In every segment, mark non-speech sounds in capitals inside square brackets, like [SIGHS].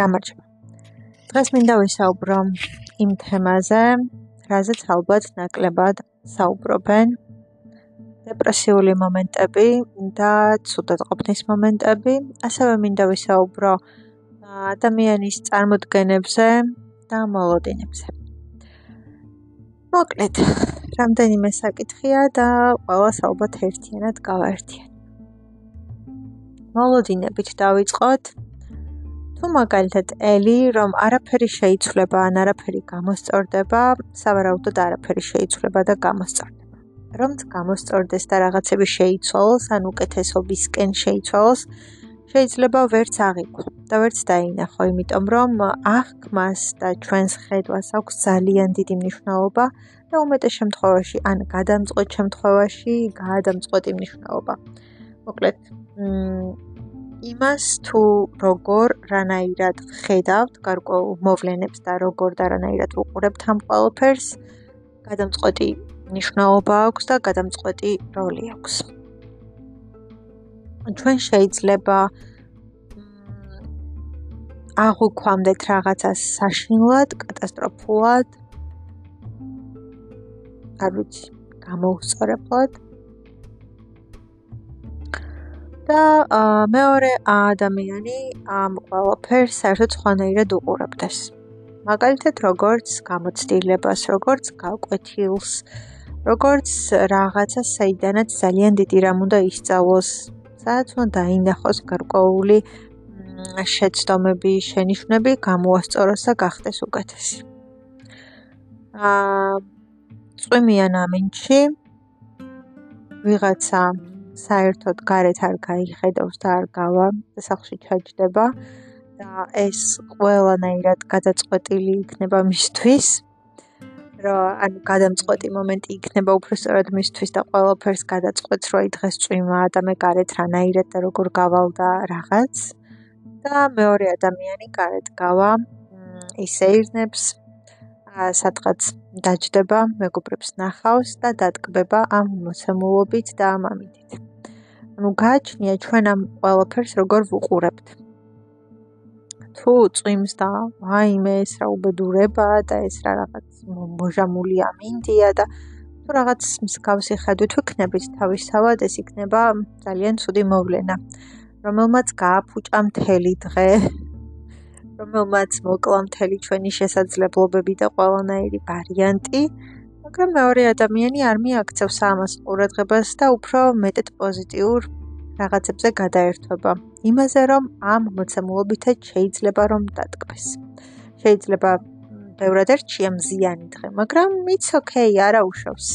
გამარჯობა. დღეს მინდა ვისაუბრო იმ თემაზე, რაზეც ალბათ ნაკლებად საუბრობენ. დეპრესიული მომენტები და ცუდადყოფნის მომენტები, ასევე მინდა ვისაუბრო ადამიანის წარმოდგენებზე და მოლოდინებზე. მოკლედ, რამდენიმე საკითხია და ყველას ალბათ ერთიანად გავაერთიან. მოლოდინებით დავიწყოთ. თუ მაგალითად ელი რომ არაფერი შეიცვლება ან არაფერი გამოსწორდება, სავარაუდოდ არაფერი შეიცვლება და გამოსწორდება. რომ გამოსწორდეს და რაღაცები შეიცვალოს, ან უკეთესობისკენ შეიცვალოს, შეიძლება ვერც აღიქვა და ვერც დაინახო, იმიტომ რომ აღქმას და ჩვენს ხედვას აქვს ძალიან დიდი მნიშვნელობა და უმეტეს შემთხვევაში ან გადამწყვეტ შემთხვევაში გადამწყვეტი მნიშვნელობა. მოკლედ, მ იმას თუ როგორ რანაირად ხედავთ გარკვეულ მოვლენებს და როგორ და რანაირად უყურებთ ამ ყველაფერს გადამწყვეტი ნიშნულობა აქვს და გადამწყვეტი როლი აქვს. ჩვენ შეიძლება აღვქვამდეთ რაღაცას საშინლად, კატასტროფულად. არ ვიცი, გამოუსწორებლად. და მეორე ადამიანი ამ ყველაფერს საერთოდ სხვანაირად უყურებდეს. მაგალითად, როგორც გამოცდილებას, როგორც გაკვეთილს, როგორც რაღაცა საიდანაც ძალიან დიდი რამ უნდა ისწავლოს, სადაც უნდა დაინახოს გარკვეული შეცდომები, შენიშვნები, გამოასწოროს და გახდეს უკეთესი. აა წვიმიან ამინჩი ვიღაცა საერთოდ გარეთ არ გაიხედავს და არ გავა. და სახში ჩაჯდება და ეს ყველანაირად გადაწყვეტილი იქნება მისთვის რომ ანუ გადამწყვეტი მომენტი იქნება უბრალოდ მისთვის და ყველაფერს გადაწყვეტს რომ აი დღეს წვიმა და მე გარეთ რანაირად და როგორ გავალ და რაღაც. და მეორე ადამიანი გარეთ გავა. ისეირნებს სადღაც დაждდება, მეგობრებს ნახავს და დატკბება ამ მოცემულობით და ამ ამით. ანუ გააჩნია ჩვენ ამ ყველაფერს როგორ ვუყურებთ. თუ წვიმს და აიმე ეს რა უბედურება და ეს რა რაღაც მოჟამული ამინდია და თუ რაღაც მსგავსი ხედვით ვიქნებით თავისთავად ეს იქნება ძალიან ცუდი მოვლენა. რომელმაც გააფუჭა მთელი დღე რომელმაც მოკლა მთელი ჩვენი შესაძლებლობები და ყველანაირი ვარიანტი, მაგრამ მეორე ადამიანი არ მიაქცევს ამას ყურადღებას და უფრო მეტად პოზიტიურ რაღაცებზე გადაერთვება. იმაზე რომ ამ მოცემულობითაც შეიძლება რომ დატკბეს. შეიძლება ბევრად ერჩია მზიანი დღე, მაგრამ it's okay, არა უშავს.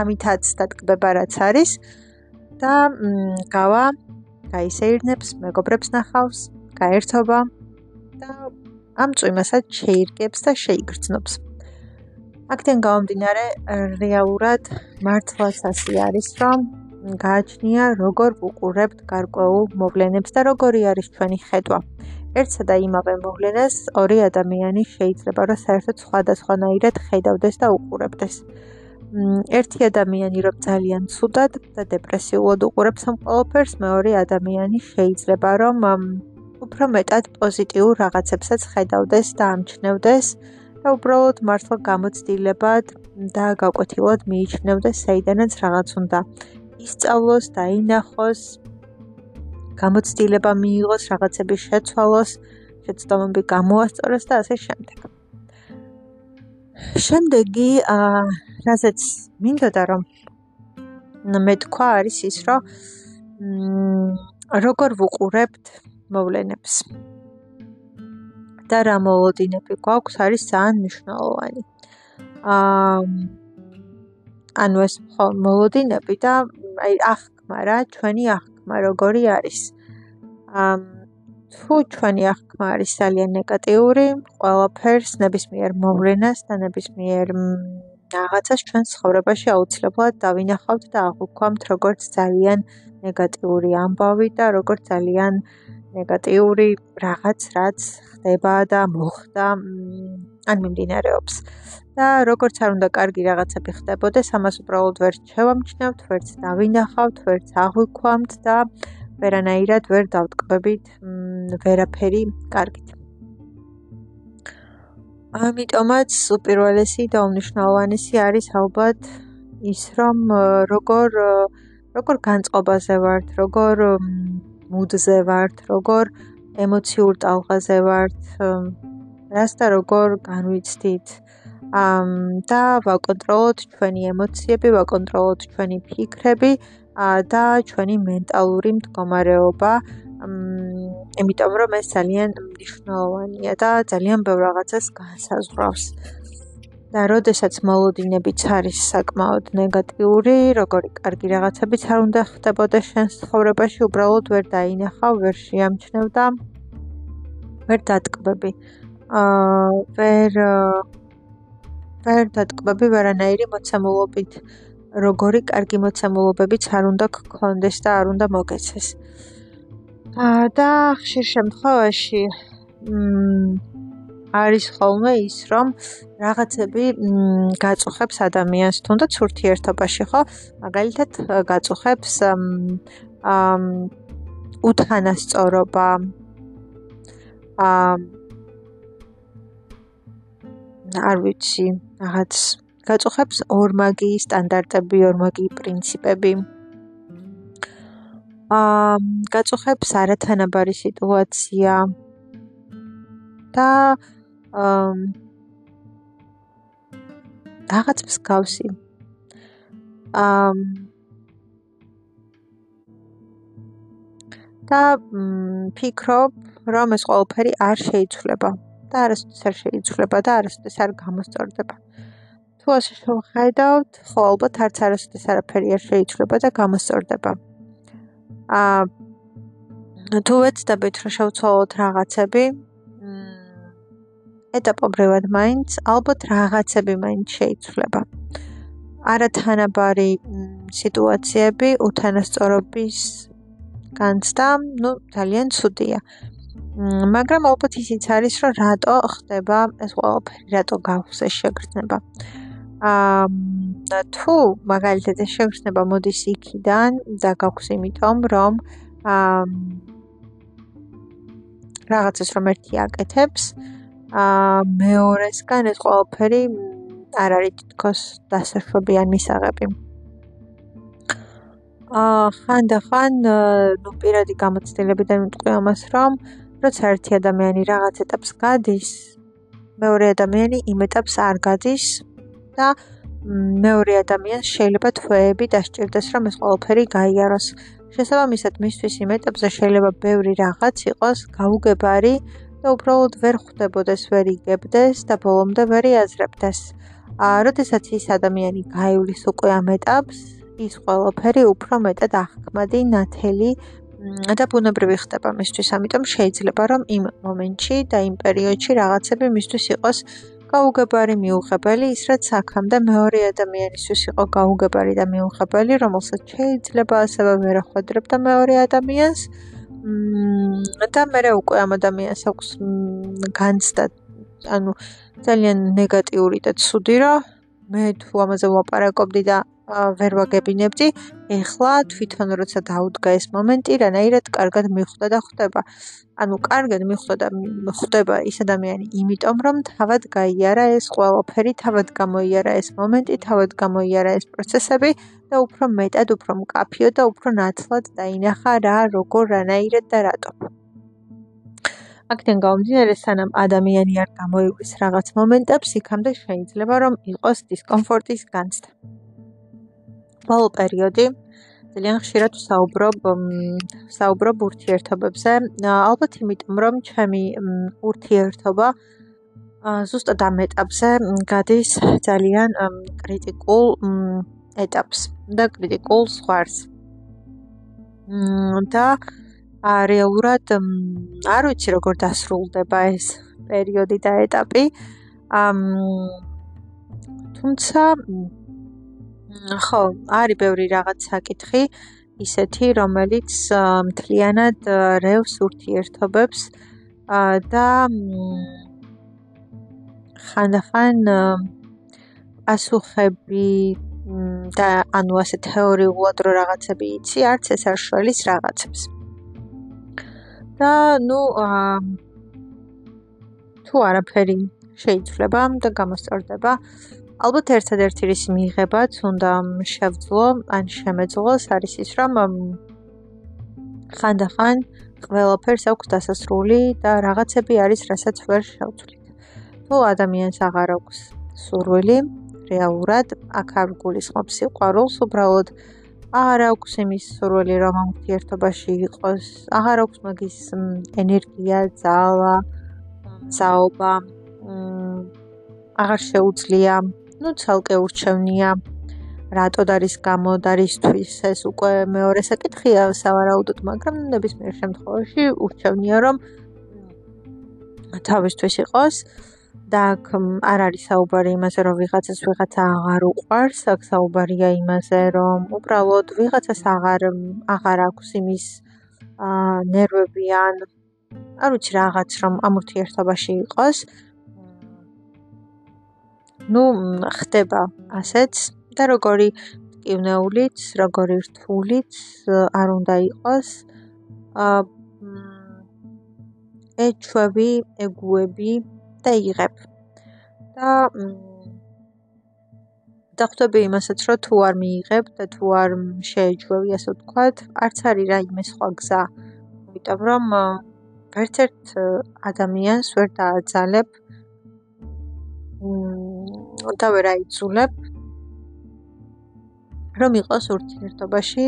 ამითაც დატკბება რაც არის და გავა გაისეირნებს, მეგობრებს ნახავს, გაერთობა და ამ წვიმასაც შეირგებს და შეიგრძნობს. აქედან გამომდინარე, რეალურად მართლაც ასე არის, რომ გააჩნია როგორ უყურებთ გარკვეულ მოვლენებს და როგორი არის ჩვენი ხედვა. ერთსა და იმავე მოვლენას ორი ადამიანი შეიძლება რომ საერთოდ სხვადასხვანაირად ხედავდეს და უყურებდეს. ერთი ადამიანი რომ ძალიან ცუდად და დეპრესიულად უყურებს ამ ყველაფერს, მეორე ადამიანი შეიძლება რომ უფრო მეტად პოზიტიურ რაღაცებსაც ხედავდეს და ამჩნევდეს და უბრალოდ მართლა გამოცდილებად და გაკვეთილად მიიჩნევდეს საიდანაც რაღაც უნდა ისწავლოს და ინახოს გამოცდილება მიიღოს რაღაცების შეცვალოს შეცდომები გამოასწოროს და ასე შემდეგ. შემდეგი აა რაზეც მინდოდა რომ მე თქვა არის ის რომ მ როგორ ვუყურებთ მოვლენებს. და რა მოლოდინები გვაქვს არის ძალიან მნიშვნელოვანი. აა ანუ ეს მოლოდინები და აი აღქმა რა, ჩვენი აღქმა როგორი არის. აა თუ ჩვენი აღქმა არის ძალიან ნეგატიური, ყველაფერს ნებისმიერ მოვლენას და ნებისმიერ რაღაცას ჩვენ ცხოვრებაში აუცილებლად დავინახავთ და აღვქვამთ როგორც ძალიან ნეგატიური ამბავი და როგორც ძალიან ნეგატიური რაღაც რაც ხდება და მოხდა ან მიმდინარეობს. და როგორც არ უნდა კარგი რაღაცები ხდებოდეს ამას უბრალოდ ვერ შევამჩნევთ ვერც დავინახავთ ვერც აღვიქვამთ და ვერანაირად ვერ დავტკბებით ვერაფერი კარგით. ამიტომაც უპირველესი და უმნიშვნელოვანესი არის ალბათ ის, რომ როგორ როგორ განწყობაზე ვართ, როგორ მუდზე ვართ, როგორ ემოციურ ტალღაზე ვართ, რას და როგორ განვიცდით. ამ და ვაკონტროლოთ ჩვენი ემოციები, ვაკონტროლოთ ჩვენი ფიქრები და ჩვენი მენტალური მდგომარეობა. იმიტომ რომ ეს ძალიან მნიშვნელოვანია და ძალიან ბევრ რაღაცას განსაზღვრავს. და როდესაც მოლოდინებიც არის საკმაოდ ნეგატიური, როგორი კარგი რაღაცებიც არ უნდა ხდებოდეს შენს ცხოვრებაში, უბრალოდ ვერ დაინახავ, ვერ შეამჩნევ და ვერ დატკბები. აა ვერ ვერ დატკბები ვერანაირი მოცემულობით. როგორი კარგი მოცემულობებიც არ უნდა გქონდეს და არ უნდა მოგეცეს. და ხშირ შემთხვევაში არის ხოლმე ის, რომ რაღაცები გაწუხებს ადამიანს, თუნდაც ურთიერთობაში, ხო? მაგალითად, გაწუხებს აა უთანასწორობა აა არ ვიცი, რაღაც გაწუხებს ორმაგი სტანდარტები, ორმაგი პრინციპები. აა გაწუხებს არათანაბარი სიტუაცია და აა რაღაც მსგავსი. აა და ფიქრობ, რომ ეს ყველაფერი არ შეიცვლება და არასდროს არ შეიცვლება და არასდროს არ გამოსწორდება. თუ ასე შევხედავთ, ხო ალბათ არც არასდროს არაფერი არ შეიცვლება და გამოსწორდება. აა თუ ვეცდებით რომ შევცვალოთ რაღაცები ეტაპობრივად მაინც ალბათ რაღაცები მაინც შეიცვლება. არათანაბარი სიტუაციები უთანასწორობის განცდა ნუ ძალიან ცუდია. მაგრამ ალბათ ისიც არის რომ რატო ხდება ეს ყველაფერი? რატო გაქვს ეს შეგრძნება? აა თუ მაგალითად ეს შეგრძნება მოდის იქიდან და გაქვს იმიტომ რომ აა რაღაცას რომ ერთი აკეთებს აა მეორესგან ეს ყველაფერი არ არის თქოს დასაშვებიან მისაღები აა ხანდახან ნუ პირადი გამოცდილებიდან ვიტყვი ამას რომ როცა ერთი ადამიანი რაღაც ეტაპს გადის მეორე ადამიანი იმ ეტაპს არ გადის და მეორე ადამიანს შეიძლება თვეები დასჭირდეს, რომ ეს ყველაფერი გაიაროს. შესაბამისად, მისთვის იმ ეტაპზე შეიძლება ბევრი რაღაც იყოს გაუგებარი და უბრალოდ ვერ ხვდებოდეს, ვერ იგებდეს და ბოლომდე ვერ იაზრებდეს. აა, როდესაც ის ადამიანი გაივლის უკვე ამ ეტაპს, ის ყველაფერი უფრო მეტად აღქმადი, ნათელი და ბუნებრივი ხდება მისთვის. ამიტომ შეიძლება რომ იმ მომენტში და იმ პერიოდში რაღაცები მისთვის იყოს გაუგებარი მიუღებელი ის რაც აქამდე მეორე ადამიანისთვის იყო გაუგებარი და მიუღებელი რომელსაც შეიძლება ასევე ვერ ახვედრებდა მეორე ადამიანს და მე უკვე ამ ადამიანს აქვს განცდა ანუ ძალიან ნეგატიური და ცუდი რა. მე თუ ამაზე ვლაპარაკობდი და ვერ ვაგებინებდი, ეხლა თვითონ როცა დაუდგა ეს მომენტი, რანაირად კარგად მიხვდა და ხვდება. ანუ კარგად მიხვდა და ხვდება ის ადამიანი, იმიტომ რომ თავად გაიარა ეს ყველაფერი, თავად გამოიარა ეს მომენტი, თავად გამოიარა ეს პროცესები და უფრო მეტად, უფრო მკაფიო და უფრო ნათლად დაინახა რა, როგორ, რანაირად და რატო. აქედან გამომდინარე, სანამ ადამიანი არ გამოივლის რაღაც მომენტებს, იქამდე შეიძლება რომ იყოს დისკომფორტის განცდა. ბოლო პერიოდი ძალიან ხშირად ვსაუბრობ ვსაუბრობ ურთიერთობებზე. ალბათ იმიტომ, რომ ჩემი ურთიერთობა ზუსტად ამ ეტაპზე გადის ძალიან კრიტიკულ ეტაპს და კრიტიკულ ზღვარს. და რეალურად არ ვიცი როგორ დასრულდება ეს პერიოდი და ეტაპი. ამ თუმცა ხო, არის ბევრი რაღაც საკითხი ისეთი, რომელიც მთლიანად რევს ურთიერთობებს და ხანდახან პასუხები და ანუ ასე თეორიულად რო რაღაცები იცი, არც ეს არ შველის რაღაცებს. და ნუ თუ არაფერი შეიცვლება და გამოსწორდება. ალბათ ერთადერთი რის მიიღებაც უნდა შევძლო ან შემეძლოს არის ის, რომ ხანდახან ყველაფერს აქვს დასასრული და რაღაცები არის, რასაც ვერ შევცვლით. თუ ადამიანს აღარ აქვს სურვილი რეალურად აქ არ გულისხმობს სიყვარულს, უბრალოდ აღარ აქვს იმის სურვილი, რომ ამ ურთიერთობაში იყოს, აღარ აქვს მაგის ენერგია, ძალა, საობა, აღარ შეუძლია, ну, ცალკე ურჩევნია. რატოდ არის გამოდარისთვის ეს უკვე მეორე საკითხია სავარაუდოდ, მაგრამ ნებისმიერ შემთხვევაში ურჩევნია რომ თავისთვის იყოს და აქ არ არის საუბარი იმაზე რომ ვიღაცას ვიღაცა აღარ უყვარს, აქ საუბარია იმაზე რომ უბრალოდ ვიღაცას აღარ აღარ აქვს იმის აა ნერვები ან არ ვიცი რაღაც რომ ამ ურთიერთობაში იყოს. Ну, ხდება ასეც და როგორი ტკივნეულიც, როგორი რთულიც არ უნდა იყოს. აა ეჩვევი, ეგუები და იღებ. და დახვდები იმასაც, რომ თუ არ მიიღებ და თუ არ შეეჩვევი, ასე ვთქვათ, არც არის რაიმე სხვა გზა. იმიტომ რომ ერთ-ერთ ადამიანს ვერ დააძალებ და ვერ აიძულებ რომ იყოს ურთიერთობაში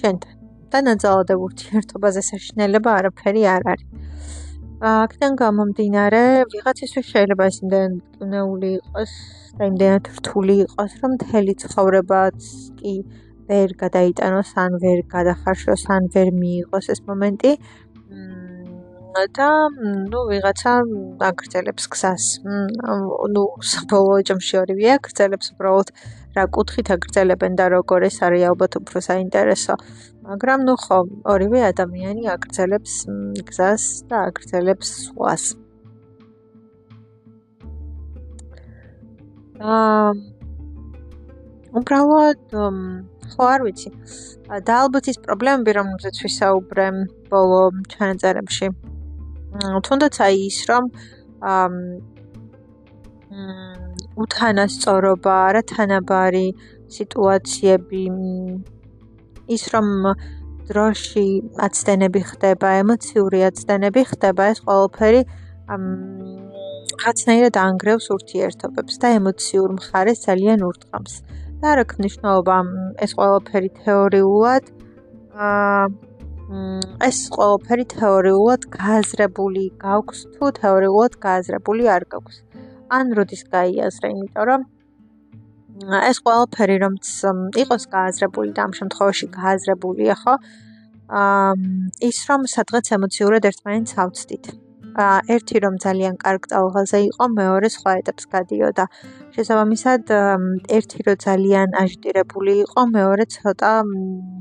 შენთან. და ნაძალადებ ურთიერთობაზე საშინელება არაფერი არ არის. აქედან გამომდინარე, ვიღაცისთვის შეიძლება ეს იმდენ კნეული იყოს და იმდენად რთული იყოს, რომ მთელი ცხოვრებაც კი ვერ გადაიტანოს, ან ვერ გადახარშოს, ან ვერ მიიღოს ეს მომენტი. და ნუ ვიღაცა აგრძელებს გზას. ნუ საბოლოო ჯამში ორივე აგრძელებს უბრალოდ რა კუთხით აგრძელებენ და როგორ ეს არის ალბათ უფრო საინტერესო. მაგრამ ნუ ხო, ორივე ადამიანი აგრძელებს გზას და აგრძელებს სხვას. აა უბრალოდ ხო არ ვიცი. და ალბათ ის პრობლემები, რომელზეც ვისაუბრე ბოლო ჩანაწერებში. თუნდაც აი ის რომ აა უთანასწორობა, რა თანაბარი სიტუაციები ის რომ დროში აცდენები ხდება, ემოციური აცდენები ხდება, ეს ყველაფერი რაღაცნაირად ანგრევს ურთიერთობებს და ემოციურ მხარეს ძალიან ურტყამს. და რა ქნიშნობა ეს ყველაფერი თეორიულად აა ეს ყველაფერი თეორიულად გააზრებული გაქვს თუ თეორიულად გააზრებული არ გაქვს. ან როდის გაიაზრე, იმიტომ რომ ეს ყველაფერი რომც იყოს გააზრებული და ამ შემთხვევაში გააზრებულია, ხო? აა ის რომ სადღაც ემოციურად ერთმანეთს ავწდით. აა ერთი რომ ძალიან კარგ წალღაზე იყო, მეორე სხვა ეტაპს გადიოდა. შესაბამისად, ერთი რომ ძალიან აჟიტირებული იყო, მეორე ცოტა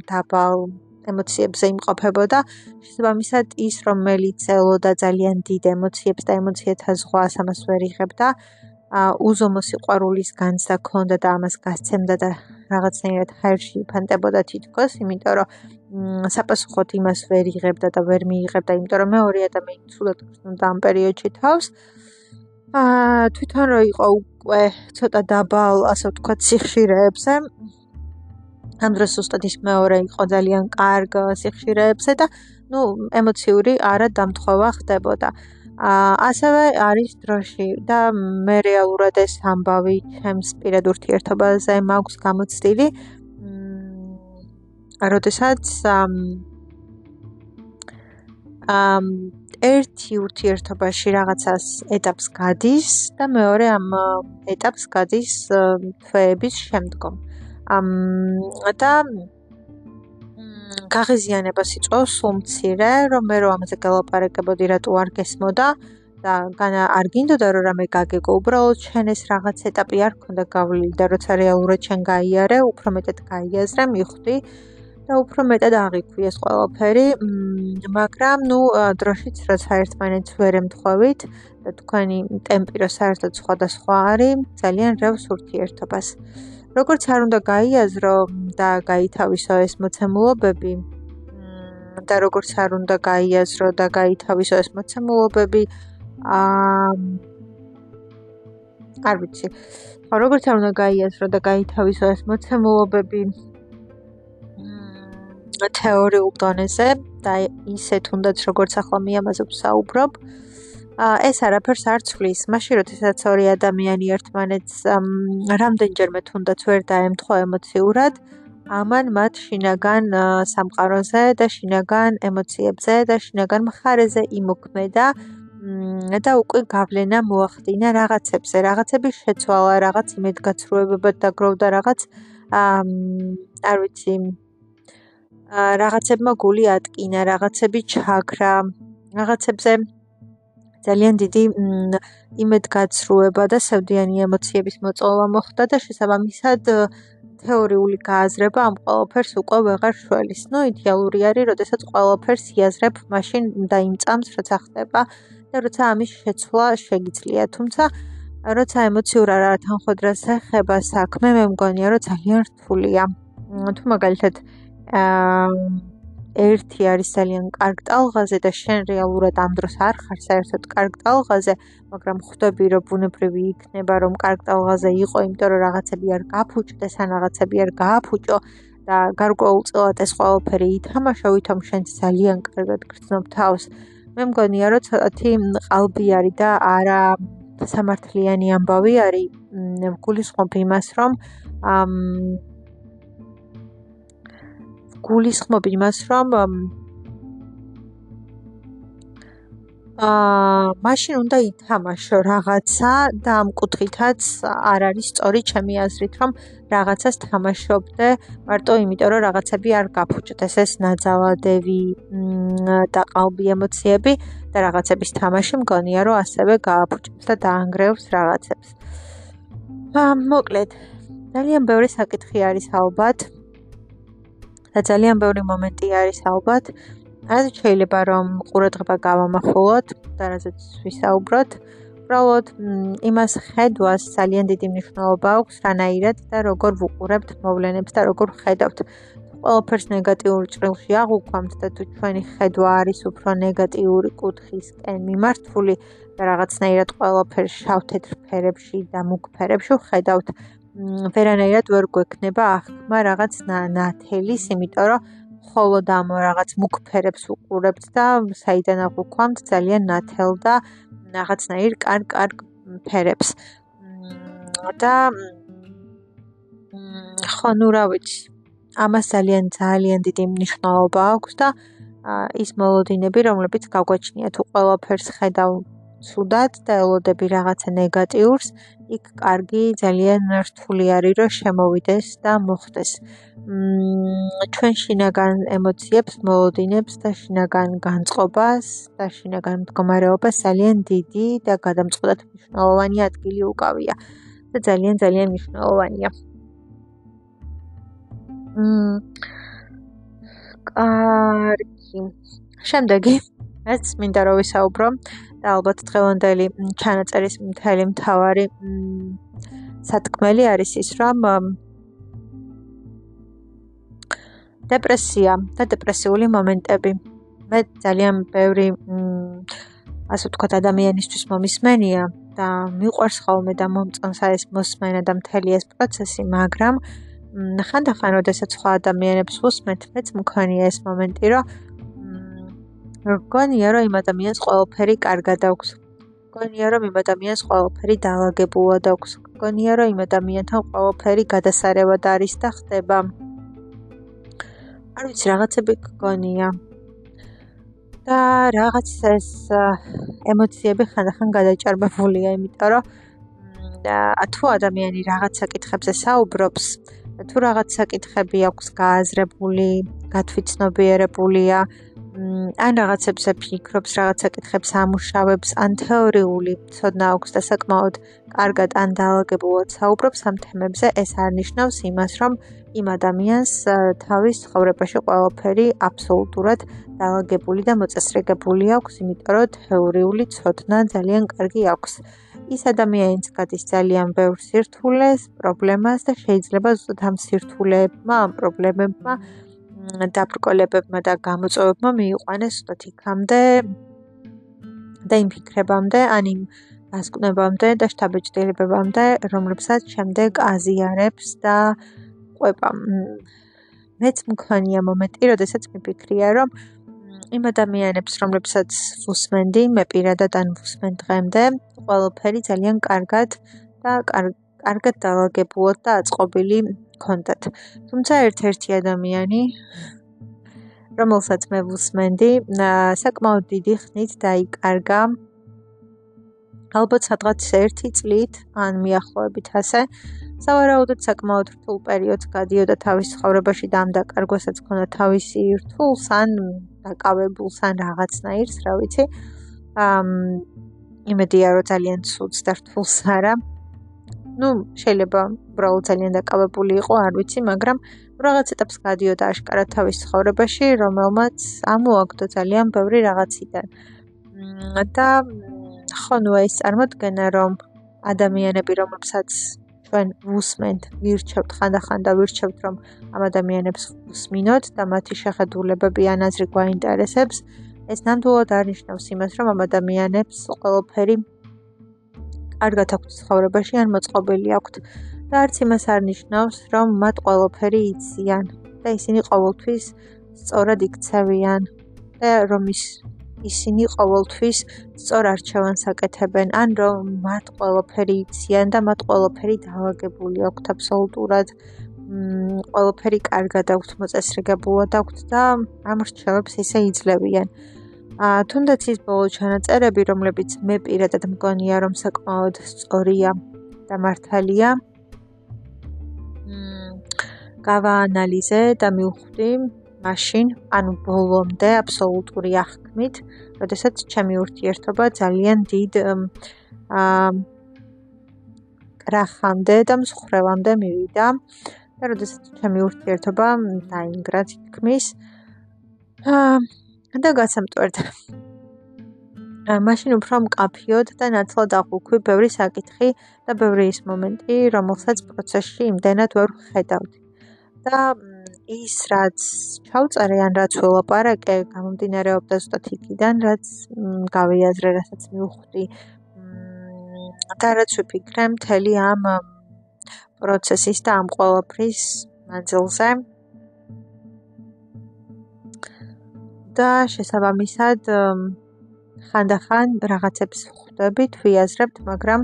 დაბალ ემოციებზე იმყოფებოდა. შესაბამისად, ის რომელიც ელოდა ძალიან დიდ ემოციებს და ემოციათა ზღვას ამას ვერ იღებდა, უზომო სიყვარულის განცდა ქონდა და ამას გასცემდა და რაღაცნაირად ჰაერში ფანტებოდა თითქოს, იმიტომ რომ საპასუხოდ იმას ვერ იღებდა და ვერ მიიღებდა, იმიტომ რომ მეორე ადამიანი ცუდად გრძნობდა ამ პერიოდში თავს. აა თვითონ რო იყო უკვე ცოტა დაბალ, ასე ვთქვათ, სიხშირეებზე, ამ დროს უბრალოდ ის მეორე იყო ძალიან კარგ სიხშირეებზე და ნუ ემოციური არა დამთხოვა ხდებოდა. აა ასევე არის დროში და მე რეალურად ეს ამბავი ჩემს პირად ურთიერთობაზე მაქვს გამოცდილი. მმ როდესაც ამ ერთი ურთიერთობაში რაღაცას ეტაპს გადის და მეორე ამ ეტაპს გადის თვეების შემდგომ. და გაღიზიანებას იწვევს უმცირე, რომ მე რო ამაზე გელაპარაკებოდი, რატო არ გესმოდა და განა არ გინდოდა რომ რამე გაგეგო, უბრალოდ ჩვენ ეს რაღაც ეტაპი არ ქონდა გავლილი და როცა რეალურად ჩვენ გაიარე, უფრო მეტად გაიაზრე, მიხვდი და უფრო მეტად აღიქვი ეს ყველაფერი, მაგრამ ნუ დროშიც როცა ერთმანეთს ვერ ემთხვევით და თქვენი ტემპი რო საერთოდ სხვადასხვა არის, ძალიან რევს ურთიერთობას. როგორც არ უნდა გაიაზრო და გაითავისო ეს მოცემულობები და როგორც არ უნდა გაიაზრო და გაითავისო ეს მოცემულობები აა არ ვიცი. ხო, როგორც არ უნდა გაიაზრო და გაითავისო ეს მოცემულობები თეორიულ დონეზე და ისე თუნდაც როგორც ახლა მე ამაზე ვსაუბრობ, ეს არაფერს არ ცვლის. მაშინ როდესაც ორი ადამიანი ერთმანეთს რამდენჯერმე თუნდაც ვერ დაემთხვა ემოციურად, ამან მათ შინაგან სამყაროზე და შინაგან ემოციებზე და შინაგან მხარეზე იმოქმედა და უკვე გავლენა მოახდინა რაღაცებზე, რაღაცების შეცვალა, რაღაც იმედგაცრუებებად დაგროვდა რაღაც არ ვიცი რაღაცებმა გული ატკინა, რაღაცები ჩაქრა, რაღაცებზე ძალიან დიდი იმედგაცრუება და სევდიანი ემოციების მოწოლა მოხდა და შესაბამისად თეორიული გააზრება ამ ყველაფერს უკვე ვეღარ შველის. ნუ იდეალური არის, როდესაც ყველაფერს იაზრებ მაშინ და იმ წამს როცა ხდება და როცა ამის შეცვლა შეგიძლია. თუმცა როცა ემოციურ არათანხმდრას ეხება საქმე, მე მგონია, რომ ძალიან რთულია. თუ მაგალითად აა ერთი არის ძალიან კარგ ტალღაზე და შენ რეალურად ამ დროს არ ხარ საერთოდ კარგ ტალღაზე, მაგრამ ხვდები რომ ბუნებრივი იქნება რომ კარგ ტალღაზე იყო, იმიტომ რომ რაღაცები არ გაფუჭდეს, ან რაღაცები არ გააფუჭო და გარკვეულწილად ეს ყველაფერი ითამაშო, ვითომ შენ ძალიან კარგად გრძნობ თავს. მე მგონია რომ ცოტათი ყალბი არის და არა სამართლიანი ამბავი არის. გულისხმობ იმას რომ ამ გულისხმობ იმას, რომ აა მაშინ უნდა ითამაშო რაღაცა და ამ კუთხითაც არ არის სწორი ჩემი აზრით, რომ რაღაცას თამაშობდე მარტო იმიტომ, რომ რაღაცები არ გაფუჭდეს ეს ნაძალადები და ყალბი ემოციები და რაღაცების თამაში მგონია, რომ ასევე გააფუჭებს და დაანგრევს რაღაცებს. აა მოკლედ, ძალიან ბევრი საკითხი არის ალბათ. და ძალიან ბევრი მომენტი არის ალბათ. ასე შეიძლება რომ ყურადღება გავამახვილოთ და რასაც ვისაუბროთ. უბრალოდ იმას ხედვას ძალიან დიდი მნიშვნელობა აქვს რანაირად და როგორ ვუყურებთ მოვლენებს და როგორ ხედავთ. ყველაფერს ნეგატიური ჭრილში აღვქვამთ და თუ ჩვენი ხედვა არის უფრო ნეგატიური კუთხისკენ მიმართული და რაღაცნაირად ყველაფერს შავ-თეთრ ფერებში და მუქ ფერებში ხედავთ, ვერანაირად ვერ გვექნება ახმა რაღაც ნათელის, იმიტომ რომ მხოლოდ ამ რაღაც მუქფერებს უყურებთ და საიდან აღვქვამთ ძალიან ნათელ და რაღაცნაირ კარგ-კარგ ფერებს. და ხო, ნუ რა ვიცი. ამას ძალიან ძალიან დიდი მნიშვნელობა აქვს და ის მოლოდინები, რომლებიც გაგვაჩნია თუ ყველაფერს ხედავ ცუდად და ელოდები რაღაცა ნეგატიურს, იქ კარგი ძალიან რთული არის რომ შემოვიდეს და მოხდეს. მმ ჩვენ შინაგან ემოციებს, მოლოდინებს და შინაგან განწყობას და შინაგან მდგომარეობას ძალიან დიდი და გადამწყვეტად მნიშვნელოვანი ადგილი უკავია და ძალიან ძალიან მნიშვნელოვანია. მმ კარგი. შემდეგი ეს წმინდა რომ ვისაუბრო და ალბათ დღევანდელი ჩანაწერის მთელი მთავარი სათქმელი არის ის, რომ დეპრესია და დეპრესიული მომენტები. მე ძალიან ბევრი ასე ვთქვათ ადამიანისთვის მომისმენია და მიყვარს ხოლმე და მომწონს ეს მოსმენა და მთელი ეს პროცესი, მაგრამ ხანდახან, როდესაც სხვა ადამიანებს უსმენთ, მეც მქონია ეს მომენტი, რომ მგონია რომ იმ ადამიანს ყველაფერი კარგად აქვს. მგონია რომ იმ ადამიანს ყველაფერი დაალაგებულად აქვს. მგონია რომ იმ ადამიანთან ყველაფერი გადასარევად არის და ხდება. არ ვიცი რაღაცები გგონია. და რაღაც ეს ემოციები ხანდახან გადაჭარბებულია, იმიტომ რომ თუ ადამიანი რაღაც საკითხებზე საუბრობს, თუ რაღაც საკითხები აქვს გააზრებული, გათვითცნობიერებულია, ან რაღაცებზე ფიქრობს, რაღაც საკითხებს ამუშავებს, ან თეორიული ცოდნა აქვს და საკმაოდ კარგად ან დაალაგებულად საუბრობს ამ თემებზე, ეს არნიშნავს იმას, რომ იმ ადამიანს თავის ცხოვრებაში ყველაფერი აბსოლუტურად დაალაგებული და მოწესრიგებული აქვს, იმიტომ რომ თეორიული ცოდნა ძალიან კარგი აქვს. ის ადამიანიც გადის ძალიან ბევრ სირთულეს, პრობლემას და შეიძლება ზუსტად ამ სირთულეებმა, ამ პრობლემებმა დაბრკოლებებმა და გამოწვევებმა მიიყვანეს თოთ იქამდე და იმ ფიქრებამდე, ან იმ დასკვნებამდე და შთაბეჭდილებებამდე, რომლებსაც შემდეგ აზიარებს და ყვება. მეც მქონია მომენტი, როდესაც მიფიქრია, რომ იმ ადამიანებს, რომლებსაც ვუსმენდი, მე პირადად ან ვუსმენ დღემდე, ყველაფერი ძალიან კარგად და კარგად დაალაგებულად და აწყობილი კონდათ. თუმცა ერთ-ერთი ადამიანი რომელსაც მე ვუსმენდი, საკმაოდ დიდი ხნით დაიკარგა. ალბათ სადღაც 1 წლით, ან მიახლოებით ასე. სავარაუდოდ საკმაოდ რთულ პერიოდს გადიოდა თავის ცხოვრებაში და ამ დაკარგვასაც ქონდა თავისი რთულს ან დაკავებულს ან რაღაცნაირს, რა ვიცი. ამ იმედია რომ ძალიან ცუდს და რთულს არა. Ну, შეიძლება უბრალოდ ძალიან დაკავებული იყო, არ ვიცი, მაგრამ რაღაც ეტაპს გადიოდა აშკარად თავის ცხოვრებაში, რომელმაც ამოაგდო ძალიან ბევრი რაღაციდან. და ხო, ნუ ეს წარმოდგენა, რომ ადამიანები, რომლებსაც ჩვენ ვუსმენთ, ვირჩევთ ხანდახან და ვირჩევთ, რომ ამ ადამიანებს ვუსმინოთ და მათი შეხედულებები ან აზრი გვაინტერესებს, ეს ნამდვილად არნიშნავს იმას, რომ ამ ადამიანებს ყველაფერი კარგად აქვთ ცხოვრებაში ან მოწყობილი აქვთ. და არც იმას არ ნიშნავს, რომ მათ ყველაფერი იციან და ისინი ყოველთვის სწორად იქცევიან და რომ ის ისინი ყოველთვის სწორ არჩევანს აკეთებენ, ან რომ მათ ყველაფერი იციან და მათ ყველაფერი დაალაგებული აქვთ აბსოლუტურად. მ ყველაფერი კარგად აქვთ მოწესრიგებულად აქვთ და ამ რჩევებს ისე იძლევიან. ა თუნდაც ის ბოლო ჩანაწერები, რომლებიც მე პირადად მგონია, რომ საკმაოდ სწორია და მართალია, გავაანალიზე და მივხვდი მაშინ, ანუ ბოლომდე აბსოლუტური აღქმით, როდესაც ჩემი ურთიერთობა ძალიან დიდ აა კრახამდე და მსხრევამდე მივიდა და როდესაც ჩემი ურთიერთობა დაინგრა თითქმის აა და გასამტვერდა მაშინ უფრო მკაფიოდ და ნაცვლად აღვქვი ბევრი საკითხი და ბევრი ის მომენტი, რომელსაც პროცესში იმდენად ვერ ხედავდი. და ის რაც ჩავწერე ან რაც ველაპარაკე გამომდინარეობდა ზუსტად იქიდან რაც გავიაზრე რასაც მივხვდი და რაც ვფიქრე მთელი ამ პროცესის და ამ ყოველფრის მანძილზე და შესაბამისად ხანდახან რაღაცებს ხვდებით, ვიაზრებთ, მაგრამ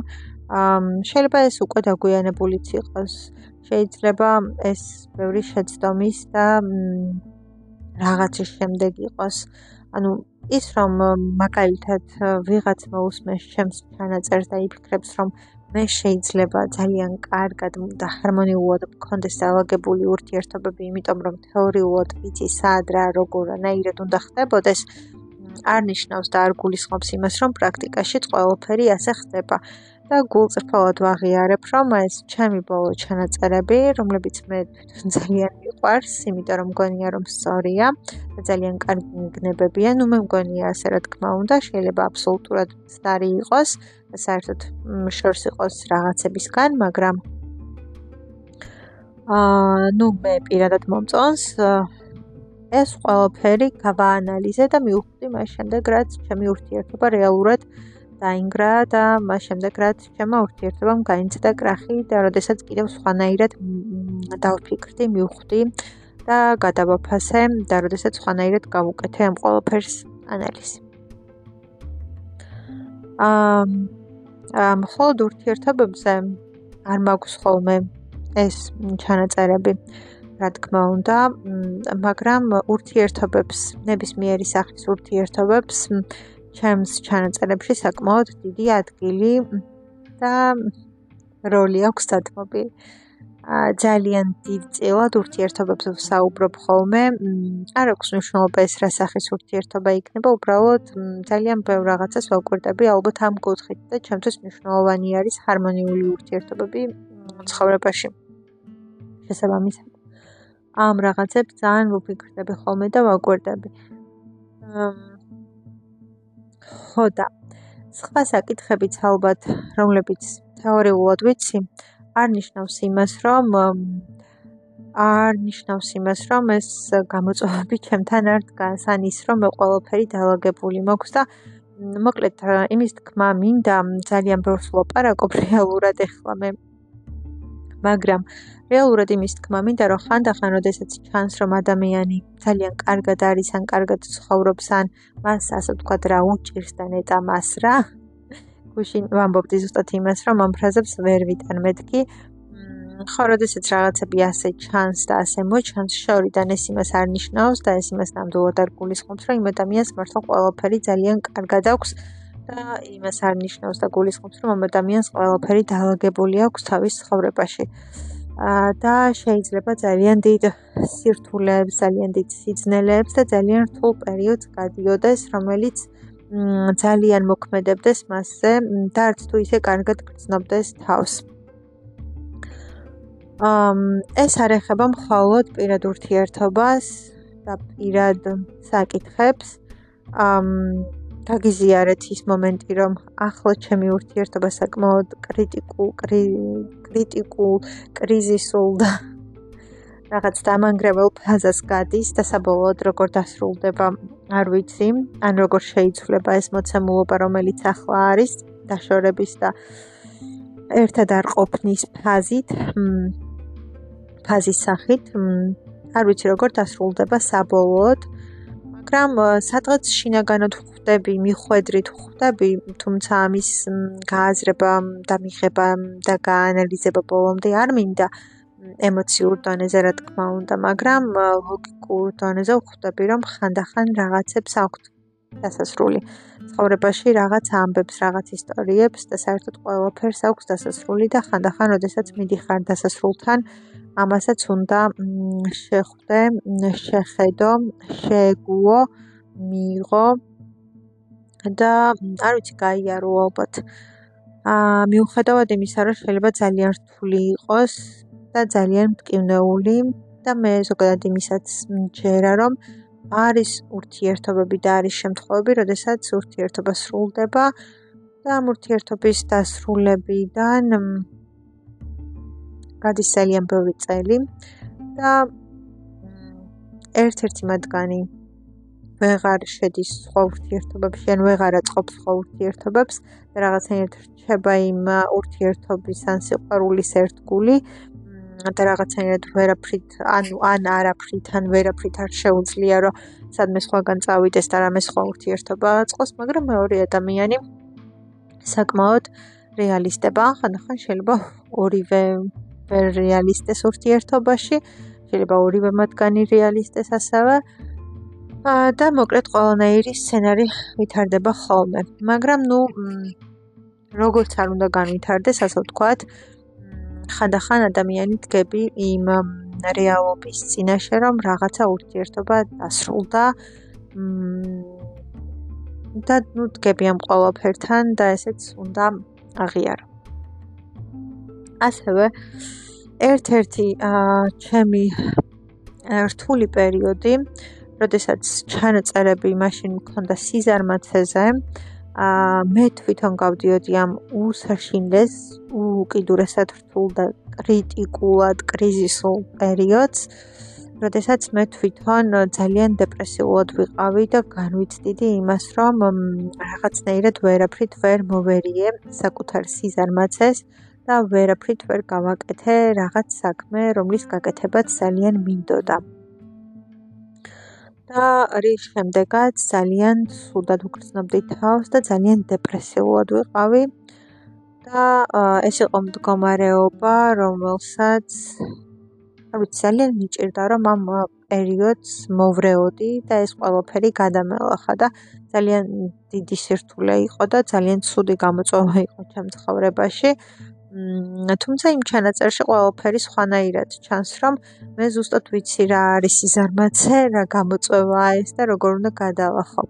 შეიძლება ეს უკვე დაგვიანებულიც იყოს. შეიძლება ეს ბევრი შეცდომის და რაღაცის შემდეგ იყოს. ანუ ის რომ მაგალითად ვიღაც მოусმენს ჩემს ჩანაწერს და იფიქრებს რომ მე შეიძლება ძალიან კარგად და ჰარმონიულად მქონდეს დაალაგებული ურთიერთობები, იმიტომ რომ თეორიულად ვიცი სად რა როგორ ანაირად უნდა ხდებოდეს. არ ნიშნავს და არ გულისხმობს იმას, რომ პრაქტიკაში ყველაფერი ასე ხდება. და გულწრფელად ვაღიარებ, რომ ეს ჩემი ბოლო ჩანაწერები, რომლებიც მე ძალიან მიყვარს, იმიტომ რომ მგონია რომ სწორია და ძალიან კარგი მიგნებებია, ну მე მგონია ასე რა თქმა უნდა, შეიძლება აბსოლუტურად სტარი იყოს, საერთოდ შორს იყოს რაღაცებისგან, მაგრამ აა ну მე პირადად მომწონს ეს ყველაფერი გავაანალიზე და მივხვდი მას შემდეგ, რაც ჩემი ურთიერთობა რეალურად დაინგრა და მას შემდეგ რაც ჩემო ურთიერთობამ გაინცდა კრახი და როდესაც კიდევ სხვანაირად დავფიქრდი, მივხვდი და გადავაფასე და როდესაც სხვანაირად გავუკეთე ამ ყველაფერს ანალიზი. ამ ამ ხოლოდ ურთიერთობებზე არ მაქვს ხოლმე ეს ჩანაწერები რა თქმა უნდა, მაგრამ ურთიერთობებს, ნებისმიერი სახის ურთიერთობებს ჩემს ჩანაწერებში საკმაოდ დიდი ადგილი და როლი აქვს დათმობი. ძალიან დიდ წილად ურთიერთობებს ვსაუბრობ ხოლმე. არ აქვს მნიშვნელობა ეს რა სახის ურთიერთობა იქნება, უბრალოდ ძალიან ბევრ რაღაცას ვაკვირდები ალბათ ამ კუთხით და ჩემთვის მნიშვნელოვანი არის ჰარმონიული ურთიერთობები ცხოვრებაში. შესაბამისად ამ რაღაცებს ძალიან ვფიქრდები ხოლმე და ვაკვირდები. ხო და სხვა საკითხებიც ალბათ, რომლებიც თეორიულად ვიცი, არ ნიშნავს იმას, რომ არ ნიშნავს იმას, რომ ეს გამოწვევები ჩემთან არ დგას, ან ის, რომ მე ყველაფერი დაალაგებული მაქვს და მოკლედ იმის თქმა მინდა ძალიან ბევრს ვაპარაკობ [LAUGHS] რეალურად ეხლა მე. მაგრამ რეალურად იმის თქმა მინდა რომ ხანდახან როდესაც ჩანს რომ ადამიანი ძალიან კარგად არის ან კარგად ცხოვრობს ან მას ასე ვთქვათ რა უჭირს და ნეტა მას რა გუშინ ვამბობდი ზუსტად იმას რომ ამ ფრაზებს ვერ ვიტან მეთქი ხო, როდესაც რაღაცები ასე ჩანს და ასე მოჩანს, შორიდან ეს იმას არ ნიშნავს და ეს იმას ნამდვილად არ გულისხმობს, რომ იმ ადამიანს მართლა ყველაფერი ძალიან კარგად აქვს და იმას არ ნიშნავს და გულისხმობს, რომ ამ ადამიანს ყველაფერი დაალაგებული აქვს თავის ცხოვრებაში. და შეიძლება ძალიან დიდ სირთულეებს, ძალიან დიდ სიძნელეებს და ძალიან რთულ პერიოდს გადიოდეს, რომელიც ძალიან მოქმედებდეს მასზე და არც თუ ისე კარგად გრძნობდეს თავს. ეს არ ეხება მხოლოდ პირად ურთიერთობას და პირად საკითხებს. ამ დაგიზიარეთ ის მომენტი, რომ ახლა ჩემი ურთიერთობა საკმაოდ კრიტიკულ კრიტიკულ კრიზისულ და [LAUGHS] რაღაც დამანგრეველ ფაზას გადის და საბოლოოდ როგორ დასრულდება, არ ვიცი, ან როგორ შეიცვლება ეს მოცემულობა, რომელიც ახლა არის დაშორების და ერთად არ ყოფნის ფაზით. ფაზის სახით არ ვიცი როგორ დასრულდება საბოლოოდ მაგრამ სადღაც შინაგანად ხვდები მიხვედრით ხვდები თუმცა ამის გააზრება და მიღება და გაანალიზება ბოლომდე არ მინდა ემოციურ დონეზე რა თქმა უნდა მაგრამ ლოგიკურ დონეზე ხვდები რომ ხანდახან რაღაცებს აქვთ დასასრული ცხოვრებაში რაღაც ამბებს რაღაც ისტორიებს და საერთოდ ყველაფერს აქვს დასასრული და ხანდახან ოდესაც მიდიხარ დასასრულთან ამასაც უნდა შეხვდე, შეხედო, შეგუო, მიიღო და არ ვიცი, გაიარო ალბათ. აა მიუხედავად იმისა, რომ შეიძლება ძალიან რთული იყოს და ძალიან მტკივნეული და მე ზოგადად იმისაც მჯერა, რომ არის ურთიერთობები და არის შემთხვევები, როდესაც ურთიერთობა სრულდება და ამ ურთიერთობის დასრულებიდან გადის ძალიან ბევრი წელი და ერთ-ერთი მათგანი ვეღარ შედის სხვა ურთიერთობებში, ან ვეღარ აწყობს სხვა ურთიერთობებს და რაღაცნაირად რჩება იმ ურთიერთობის ან სიყვარულის ერთგული და რაღაცნაირად ვერაფრით, ანუ ან არაფრით, ან ვერაფრით არ შეუძლია, რომ სადმე სხვაგან წავიდეს და რამე სხვა ურთიერთობა აწყოს, მაგრამ მეორე ადამიანი საკმაოდ რეალისტება, ხანდახან შეიძლება ორივე ვერ რეალისტეს ურთიერთობაში, შეიძლება ორივე მათგანი რეალისტეს ასევე. და მოკლედ ყველანაირი სცენარი ვითარდება ხოლმე. მაგრამ ნუ როგორც არ უნდა განვითარდეს, ასე ვთქვათ, ხანდახან ადამიანი დგები იმ რეალობის წინაშე, რომ რაღაცა ურთიერთობა დასრულდა. და ნუ დგები ამ ყველაფერთან და ესეც უნდა აღიარო. ასევე ერთ-ერთი ჩემი რთული პერიოდი, როდესაც ჩანაწერები მაშინ მქონდა სიზარმაცეზე, მე თვითონ გავდიოდი ამ უსაშინდეს, უკიდურესად რთულ და კრიტიკულად კრიზისულ პერიოდს, როდესაც მე თვითონ ძალიან დეპრესიულად ვიყავი და განვიცდიდი იმას, რომ რაღაცნაირად ვერაფრით ვერ მოვერიე საკუთარ სიზარმაცეს. და ვერაფრით ვერ გავაკეთე რაღაც საქმე, რომლის გაკეთებაც ძალიან მინდოდა. და რის შემდეგაც ძალიან სუდად უგრძნობდი თავს და ძალიან დეპრესიულად ვიყავი. და ეს იყო მდგომარეობა, რომელსაც არ ვიცი, ძალიან მიჭირდა, რომ ამ პერიოდს მოვრეოდი და ეს ყველაფერი გადამელახა და ძალიან დიდი სირთულე იყო და ძალიან ცუდი გამოწვევა იყო ჩემ ცხოვრებაში. თუმცა იმ ჩანაწერში ყველაფერი სხვანაირად ჩანს, რომ მე ზუსტად ვიცი რა არის სიზარმაცე, რა გამოწვევაა ეს და როგორ უნდა გადავახო.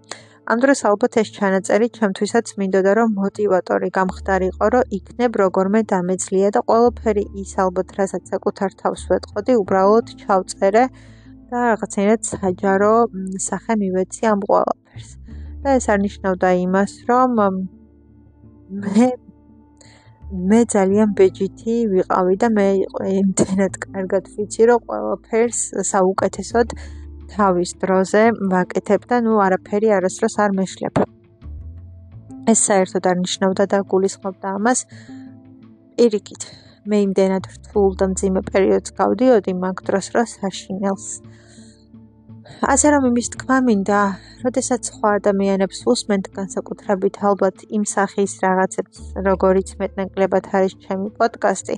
ამ დროს ალბათ ეს ჩანაწერი ჩემთვისაც მინდოდა რომ მოტივატორი გამხდარიყო, რომ იქნებ როგორმე დამეძლია და ყველაფერი ის ალბათ რასაც საკუთარ თავს ვეტყოდი, უბრალოდ ჩავწერე და რაღაცნაირად საჯარო სახე მივეცი ამ ყველაფერს. და ეს არნიშნავდა იმას, რომ მე მე ძალიან ბეჯითი ვიყავი და მე [LAUGHS] იმდენად კარგად ვიცი რომ ყველაფერს ეს საერთოდ არ ნიშნავდა და გულისხმობდა ამას. პირიქით, მე იმდენად რთულ და მძიმე პერიოდს გავდიოდი მაგ დროს, რომ საშინელს. ასე რომ იმის თქმა მინდა, როდესაც სხვა ადამიანებს უსმენთ განსაკუთრებით ალბათ იმ სახის რაღაცებს, როგორიც მეტნაკლებად არის ჩემი პოდკასტი,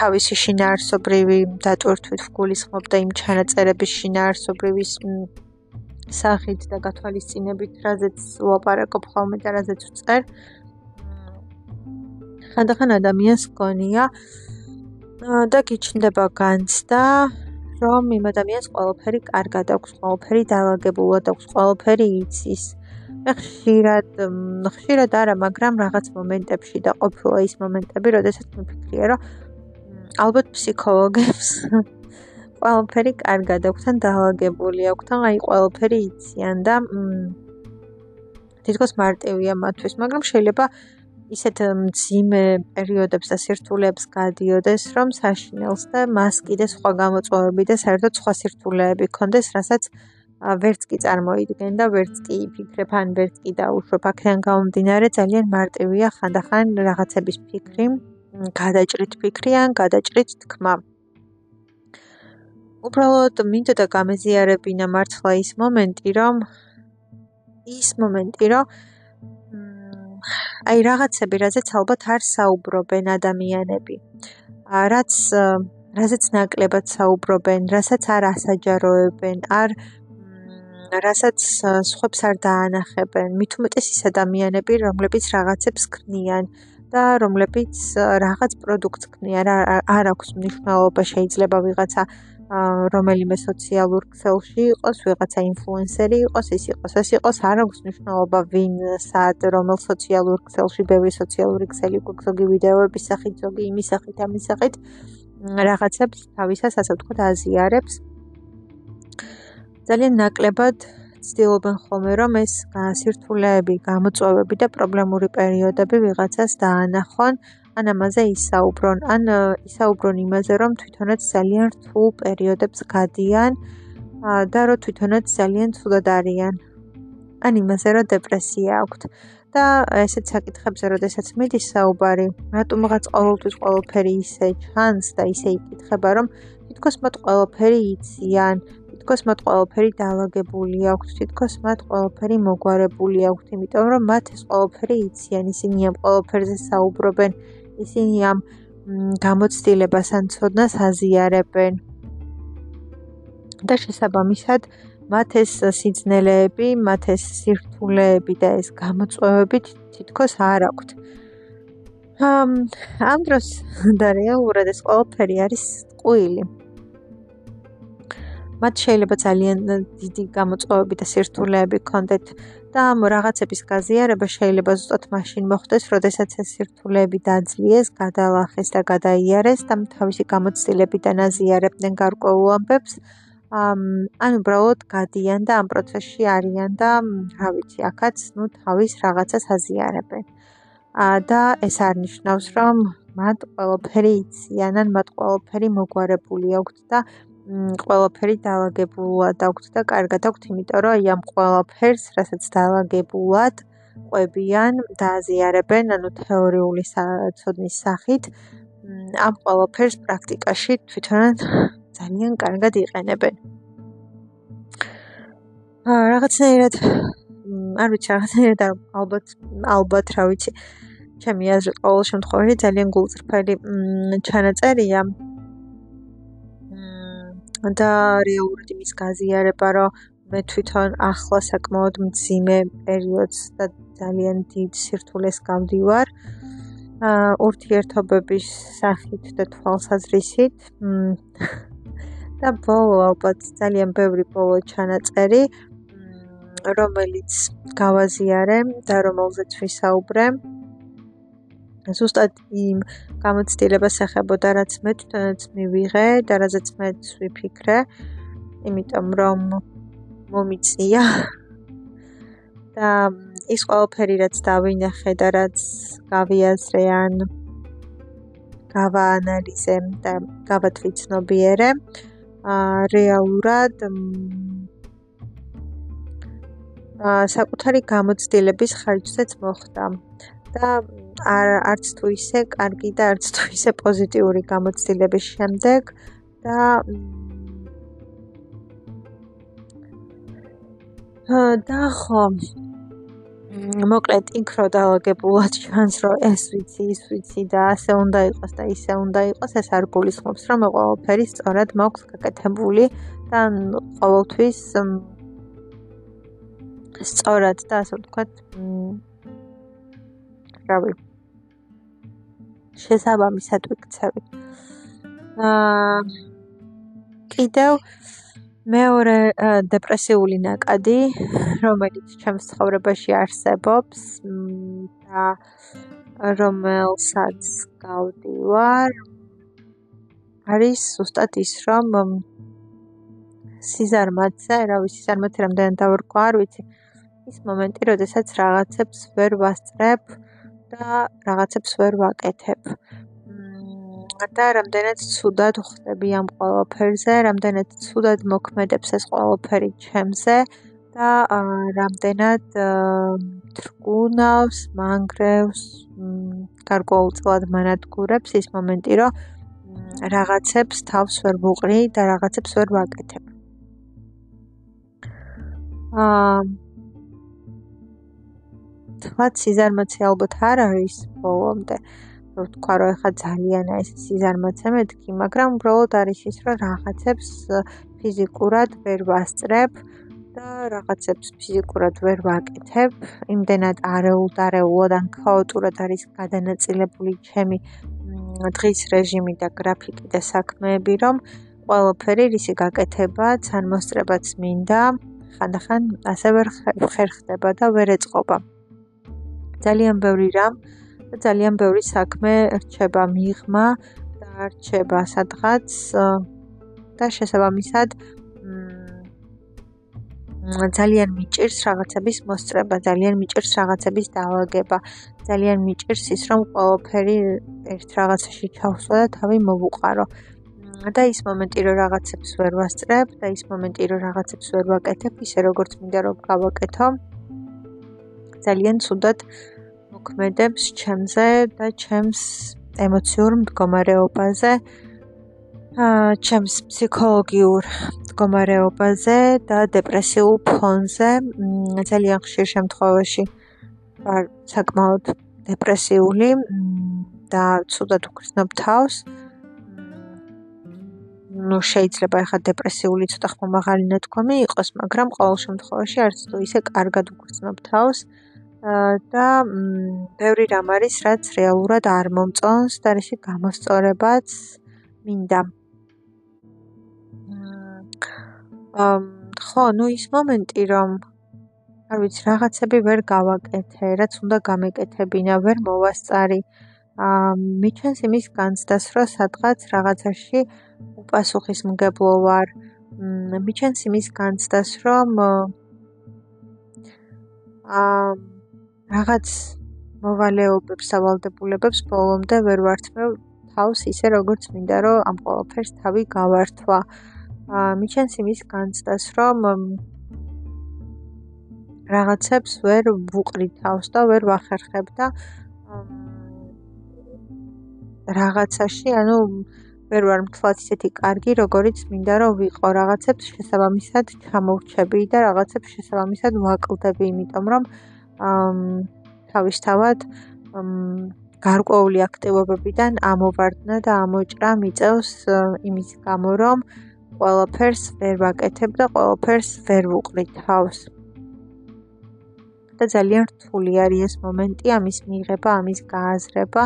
თავისი შინაარსობრივი დატვირთვით გულისხმობ და იმ ჩანაწერების შინაარსობრივი სახით და გათვალისწინებით, რაზეც ვაპარაკობ ხოლმე და რაზეც ვწერ. ხანდახან ადამიანს გონია და გიჩნდება განცდა, რომ იმ ადამიანს ყველაფერი კარგად აქვს, ყველაფერი დაალაგებულად აქვს, ყველაფერი იცის. მე ხშირად, ხშირად არა, მაგრამ რაღაც მომენტებში და ყოფილა ის მომენტები, როდესაც მიფიქრია, რომ ალბათ ფსიქოლოგებს [LAUGHS] ყველაფერი კარგად აქვს ან დაალაგებული აქვს, ან აი ყველაფერი იციან და თითქოს მარტივია მათთვის, მაგრამ შეიძლება ისეთ მძიმე პერიოდებს და სირთულეებს გადიოდეს, რომ საშინელს და მას კიდე სხვა გამოწვევები და საერთოდ სხვა სირთულეები ქონდეს, რასაც ვერც კი წარმოიდგენ და ვერც კი ფიქრებ ან ვერც კი დაუშვებ. აქედან გამომდინარე ძალიან მარტივია ხანდახან რაღაცების ფიქრი, გადაჭრით ფიქრი ან გადაჭრით თქმა. უბრალოდ მინდა და გამეზიარებინა მართლა ის მომენტი, რომ ის მომენტი, რომ აი რაღაცები, რაზეც ალბათ არ საუბრობენ ადამიანები. რაც რაზეც ნაკლებად საუბრობენ, რასაც არ ასაჯაროებენ, არ რასაც სხვებს არ დაანახებენ, უმეტეს ის ადამიანები, რომლებიც რაღაცებს ქმნიან და რომლებიც რაღაც პროდუქტს ქმნიან, არ აქვს მნიშვნელობა შეიძლება ვიღაცა რომელიმე სოციალურ ქსელში იყოს, ვიღაცა ინფლუენსერი იყოს, ის იყოს, ეს იყოს, არ აქვს მნიშვნელობა ვინ, სად, რომელ სოციალურ ქსელში, ბევრი სოციალური ქსელი გვაქვს, ზოგი ვიდეოების სახით, ზოგი იმის სახით, ამის სახით, რაღაცებს თავისას, ასე ვთქვათ, აზიარებს. ძალიან ნაკლებად ცდილობენ ხოლმე, რომ ეს გასირთულეები, გამოწვევები და პრობლემური პერიოდები ვიღაცას დაანახონ. ან ამაზე ისაუბრონ, ან ისაუბრონ იმაზე, რომ თვითონაც ძალიან რთულ პერიოდებს გადიან და რომ თვითონაც ძალიან ცუდად არიან. ან იმაზე, რომ დეპრესია აქვთ. და ესეც საკითხებზე, როდესაც მიდის საუბარი, რატომღაც ყოველთვის ყოველფერი ისე ჩანს და ისე იკითხება, რომ თითქოს მათ ყოველფერი იციან, თითქოს მათ ყოველფერი დაალაგებული აქვთ, თითქოს მათ ყოველფერი მოგვარებული აქვთ, იმიტომ რომ მათ ეს ყოველფერი იციან, ისინი ამ ყოველფერზე საუბრობენ. ისინი ამ გამოცდილებას ან ცოდნას აზიარებენ. და შესაბამისად, მათ ეს სიძნელეები, მათ ეს სირთულეები და ეს გამოწვევები თითქოს არ აქვთ. ამ ამ დროს და რეალურად ეს ყველაფერი არის ყუილი. მათ შეიძლება ძალიან დიდი გამოწვევები და სირთულეები ქონდეთ და ამ რაღაცების გაზიარება შეიძლება ზუსტად მაშინ მოხდეს, როდესაც ეს სირთულეები დაძლიეს, გადალახეს და გადაიარეს და თავისი გამოცდილებიდან აზიარებდნენ გარკვეულ ამბებს. ამ ან უბრალოდ გადიან და ამ პროცესში არიან და რა ვიცი, ახაც ნუ თავის რაღაცას აზიარებენ. ა და ეს არნიშნავს, რომ მათ ყველაფერი იციან, ან მათ ყველაფერი მოგვარებული აქვთ და ყველაფერი დაალაგებულად აქვთ და კარგად აქვთ, იმიტომ რომ აი ამ ყველაფერს, რასაც დაალაგებულად ყვებიან და აზიარებენ, ანუ თეორიული ცოდნის სახით, ამ ყველაფერს პრაქტიკაში თვითონ ძალიან კარგად იყენებენ. აა რაღაცნაირად არ ვიცი, რაღაცნაირად ალბათ ალბათ რა ვიცი. ჩემი აზრით ყოველ შემთხვევაში ძალიან გულწრფელი ჩანაწერია. და რეალურად იმის გაზიარება, რომ მე თვითონ ახლა საკმაოდ მძიმე პერიოდს და ძალიან დიდ სირთულეს გავდივარ. აა ურთიერთობების სახით და თვალსაზრისით. და ბოლო ალბათ ძალიან ბევრი ბოლო ჩანაწერი, რომელიც გავაზიარე და რომელზეც ვისაუბრე. ზუსტად იმ გამოცდილებას ეხებოდა, რაც მე თვითონაც მივიღე და რაზეც მე ვიფიქრე, იმიტომ რომ მომიწია. და ის ყველაფერი რაც დავინახე და რაც გავიაზრე ან გავაანალიზე და გავათვითნობიერე, აა რეალურად საკუთარი გამოცდილების ხარჯზეც მოხდა. და არც თუ ისე კარგი და არც თუ ისე პოზიტიური გამოცდილების შემდეგ და და ხო მოკლედ იქრო დაალაგებულად ჩანს რომ ეს ვიცი ის ვიცი და ასე უნდა იყოს და ისე უნდა იყოს ეს არ გულისხმობს რომ ყველაფერი სწორად მაქვს გაკეთებული და ყოველთვის სწორად და ასე ვთქვათ რავი შესაბამისად ვიქცევი აა კიდევ მეორე დეპრესიული ნაკადი რომელიც ჩემს ცხოვრებაში არსებობს და რომელსაც გავდივარ არის უბრალოდ ის რომ სიზარმაცე, რა ვიცი, სიზარმაცე რამდენად დავარქვა, არ ვიცი. ის მომენტი, როდესაც რაღაცებს ვერ ვასწრებ და რაღაცებს ვერ ვაკეთებ. და რამდენად ცუდად ხვდები ამ ყველაფერზე, რამდენად ცუდად მოქმედებს ეს ყველაფერი ჩემზე და რამდენად თრგუნავს, მანგრევს, გარკვეულწილად მანადგურებს ის მომენტი, რომ რაღაცებს თავს ვერ ვუყრი და რაღაცებს ვერ ვაკეთებ. აა თქვა სიზარმაცე ალბათ არ არის ბოლომდე. რო თქვა რომ ეხა ძალიან ეს სიზარმაცე მეთქი, მაგრამ უბრალოდ არის ის რომ რაღაცებს ფიზიკურად ვერ ვასწრებ და რაღაცებს ფიზიკურად ვერ ვაკეთებ. იმდენად არეულ-დარეულად ან ქაოტურად არის გადანაწილებული ჩემი დღის რეჟიმი და გრაფიკი და საქმეები, რომ ყველაფერი რისი გაკეთებაც ან მოსწრებაც მინდა, ხანდახან ასე ვერ ხერხდება და ვერ ეწყობა. ძალიან ბევრი რამ და ძალიან ბევრი საქმე რჩება მიღმა და რჩება სადღაც და შესაბამისად ძალიან მიჭირს რაღაცების მოსწრება, ძალიან მიჭირს რაღაცების დაავაგება, ძალიან მიჭირს ის რომ ყველაფერი ერთ რაღაცაში ჩავსვა და თავი მოვუყარო. და ის მომენტი რომ რაღაცებს ვერ ვასწრებ და ის მომენტი რომ რაღაცებს ვერ ვაკეთებ, ისე როგორც მინდა რომ გავაკეთო. ძალიან ცუდად მოქმედებს ჩემზე და ჩემს ემოციურ მდგომარეობაზე აა ჩემს ფსიქოლოგიურ მდგომარეობაზე და დეპრესიულ ფონზე ძალიან ხშირ შემთხვევაში ვარ საკმაოდ დეპრესიული და ცუდად ვგრძნობ თავს ну შეიძლება ახლა დეპრესიული ცოტა ხმამაღალი ნათქვამი იყოს, მაგრამ ყოველ შემთხვევაში არც თუ ისე კარგად ვგრძნობ თავს. და ბევრი რამ არის, რაც რეალურად არ მომწონს და რისი გამოსწორებაც მინდა. აა ხო, ну ის მომენტი, რომ არ ვიცი, რაღაცები ვერ გავაკეთე, რაც უნდა გამეკეთებინა, ვერ მოვასწარი. აა მიჩენს იმის განცდას, რომ სადღაც რაღაცაში უპასუხისმგებლო ვარ. მიჩენს იმის განცდას, რომ აა რაღაც მოვალეობებს, სავალდებულებებს ბოლომდე ვერ ვართმევ თავს ისე როგორც მინდა რომ ამ ყველაფერს თავი გავართვა. აა მიჩენს იმის განცდას, რომ რაღაცებს ვერ ვუყრი თავს და ვერ ვახერხებ და რაღაცაში, ანუ ვერ ვარ მთლად ისეთი კარგი, როგორიც მინდა რომ ვიყო. რაღაცებს შესაბამისად ჩამოვჩები და რაღაცებს შესაბამისად ვაკლდები, იმიტომ რომ თავისთავად გარკვეული აქტივობებიდან ამოვარდნა და ამოჭრა მიწევს იმის გამო, რომ ყველაფერს ვერ ვაკეთებ და ყველაფერს ვერ ვუყრი თავს. და ძალიან რთული არის ეს მომენტი, ამის მიღება, ამის გააზრება,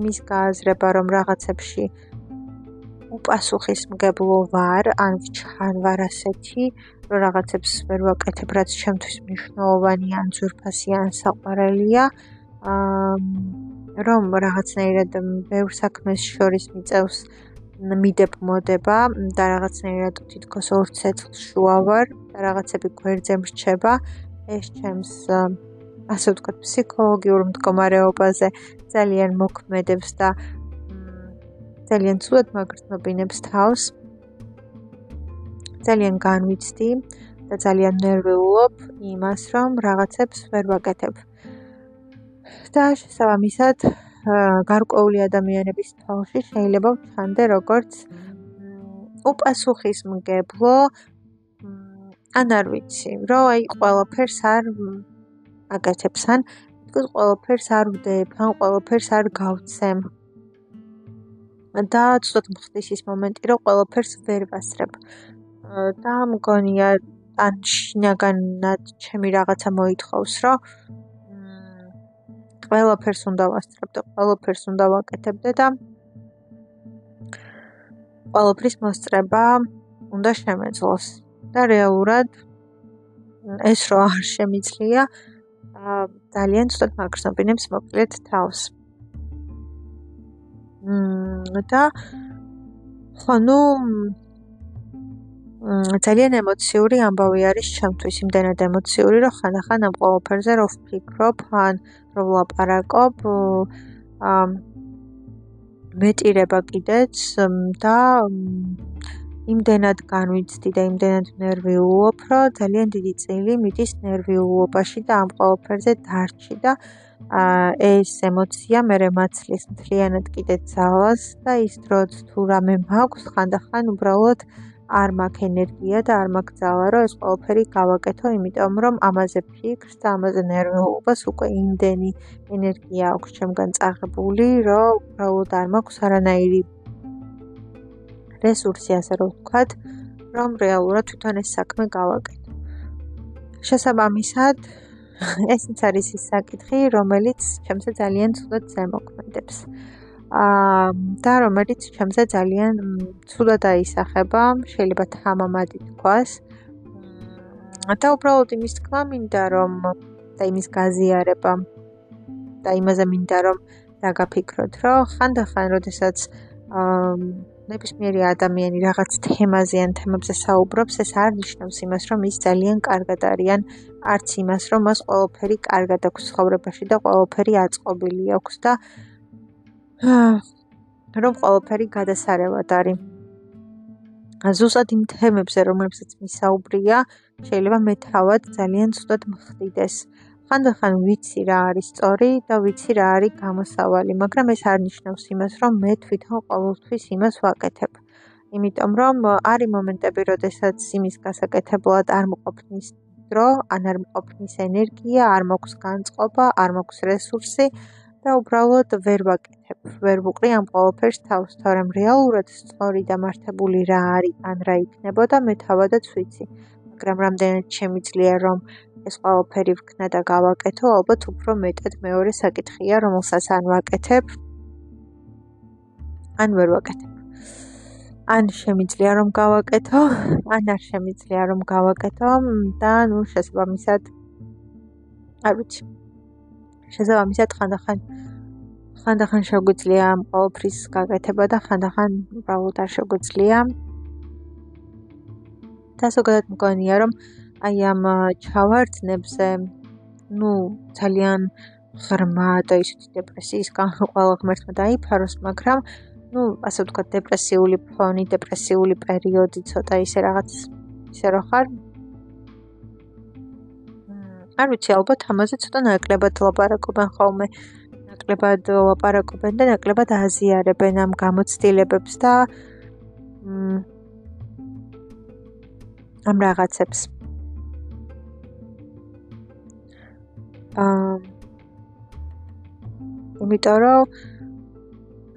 იმის გააზრება, რომ რაღაცებში უპასუხისმგებლო ვარ, ან ჩან ვარ ასეთი, რომ რაღაცებს ვერ ვაკეთებ, რაც ჩემთვის მნიშვნელოვანია, ან ძვირფასია, ან საყვარელია. აა რომ რაღაცნაირად ბევრ საქმეს შორის მიწევს მიდებ მოდება და რაღაცნაირად თითქოს ორ ცეცხლ შუა ვარ და რაღაცები გვერდზე მრჩება ეს ჩემს ასე ვთქვათ ფსიქოლოგიურ მდგომარეობაზე ძალიან მოქმედებს და ძალიან ცუდად მაგრძნობინებს თავს ძალიან განვიცდი და ძალიან ნერვიულობ იმას, რომ რაღაცებს ვერ ვაკეთებ. და შესაბამისად, გარკვეული ადამიანების თვალში შეიძლება ვჩანდე როგორც უპასუხისმგებლო ან არ ვიცი, რომ აი ყველაფერს არ აკეთებს ან თქოს ყველაფერს არ ვდებ, ან ყველაფერს არ გავცემ. და ცოტა მხდის ის მომენტი, რომ ყველაფერს ვერ ვასწრებ. და მგონია ან შინაგანად ჩემი რაღაცა მოითხოვს, რომ ყველაფერს უნდა ვასწრებ და ყველაფერს უნდა ვაკეთებდე და ყველაფრის მოსწრება უნდა შემეძლოს. და რეალურად ეს რო არ შემიძლია, ძალიან ცუდად მაგრძნობინებს მოკლედ თავს. მმ და ხონუ ძალიან ემოციური ამბავი არის ჩემთვის, იმდენად ემოციური, რომ ხანდახან ამ ყოველფერზე რო ვფიქრობ, ან რო ვლაპარაკობ, აა მეტირება კიდეც და იმდენად განვიცდი და იმდენად ნერვიულობ, რომ ძალიან დიდი წილი მიდის ნერვიულობაში და ამ ყოველფერზე დარჩი და ეს ემოცია მე მაცლის მთლიანად კიდე ძალას და ის დროც თუ რამე მაქვს, ხანდახან უბრალოდ არ მაქვს ენერგია და არ მაქვს ძალა, რომ ეს ყოველფერი გავაკეთო, იმიტომ რომ ამაზე ფიქრს და ამაზე ნერვიულობას უკვე იმდენი ენერგია აქვს ჩემგან წაღებული, რომ უბრალოდ არ მაქვს არანაირი რესურსი, ასე რომ ვთქვათ, რომ რეალურად თვითონ ეს საქმე გავაკეთო. შესაბამისად, [LAUGHS] ესიც არის ის საკითხი, რომელიც ჩემზე ძალიან ცუდად ზემოქმედებს. აა და რომელიც ჩემზე ძალიან ცუდად აისახება, შეიძლება თამამადი თქვას. და უბრალოდ იმის თქმა მინდა, რომ და იმის გაზიარება და იმაზე მინდა, რომ დაგაფიქროთ, რომ ხანდახან, როდესაც აა ნებისმიერი ადამიანი რაღაც თემაზე ან თემებზე საუბრობს, ეს არ ნიშნავს იმას, რომ ის ძალიან კარგად არიან, არც იმას, რომ მას ყველაფერი კარგად აქვს ცხოვრებაში და ყველაფერი აწყობილი აქვს და [SIGHS] რომ ყველაფერი გადასარევად არის. ზუსტად იმ თემებზე, რომლებსაც მისაუბრია, შეიძლება მე თავად ძალიან ცუდად მხდიდეს. ხანდახან ვიცი რა არის სწორი და ვიცი რა არის გამოსავალი, მაგრამ ეს არ ნიშნავს იმას, რომ მე თვითონ ყოველთვის იმას ვაკეთებ. იმიტომ რომ არის მომენტები, როდესაც იმის გასაკეთებლად არ მყოფნის დრო, ან არ მყოფნის ენერგია, არ მაქვს განწყობა, არ მაქვს რესურსი და უბრალოდ ვერ ვაკეთებ. ვერ ვუყრი ამ ყოველფერს თავს, თორემ რეალურად სწორი და მართებული რა არის, ან რა იქნებოდა, მე თავადაც ვიცი. მაგრამ რამდენად შემიძლია რომ ეს ყველაფერი ვქნა და გავაკეთო, ალბათ უფრო მეტად მეორე საკითხია, რომელსაც ან ვაკეთებ, ან ვერ ვაკეთებ. ან შემიძლია რომ გავაკეთო, ან არ შემიძლია რომ გავაკეთო და ნუ შესაბამისად არ ვიცი. შესაბამისად ხანდახან ხანდახან შეგვიძლია ამ ყოველფრის გაკეთება და ხანდახან უბრალოდ არ შეგვიძლია. და ზოგადად მგონია რომ აი ამ ჩავარდნებზე ну ძალიან ღრმა და ისეთი დეპრესიისგან ყველა ღმერთმა დაიფაროს, მაგრამ ну, ასე ვთქვათ, დეპრესიული ფონი, დეპრესიული პერიოდი ცოტა ისე რაღაც ისე რო ხარ. არ ვიცი, ალბათ ამაზე ცოტა ნაკლებად ლაპარაკობენ ხოლმე. ნაკლებად ლაპარაკობენ და ნაკლებად აზიარებენ ამ გამოცდილებებს და ამ რაღაცებს. აა იმიტომ რომ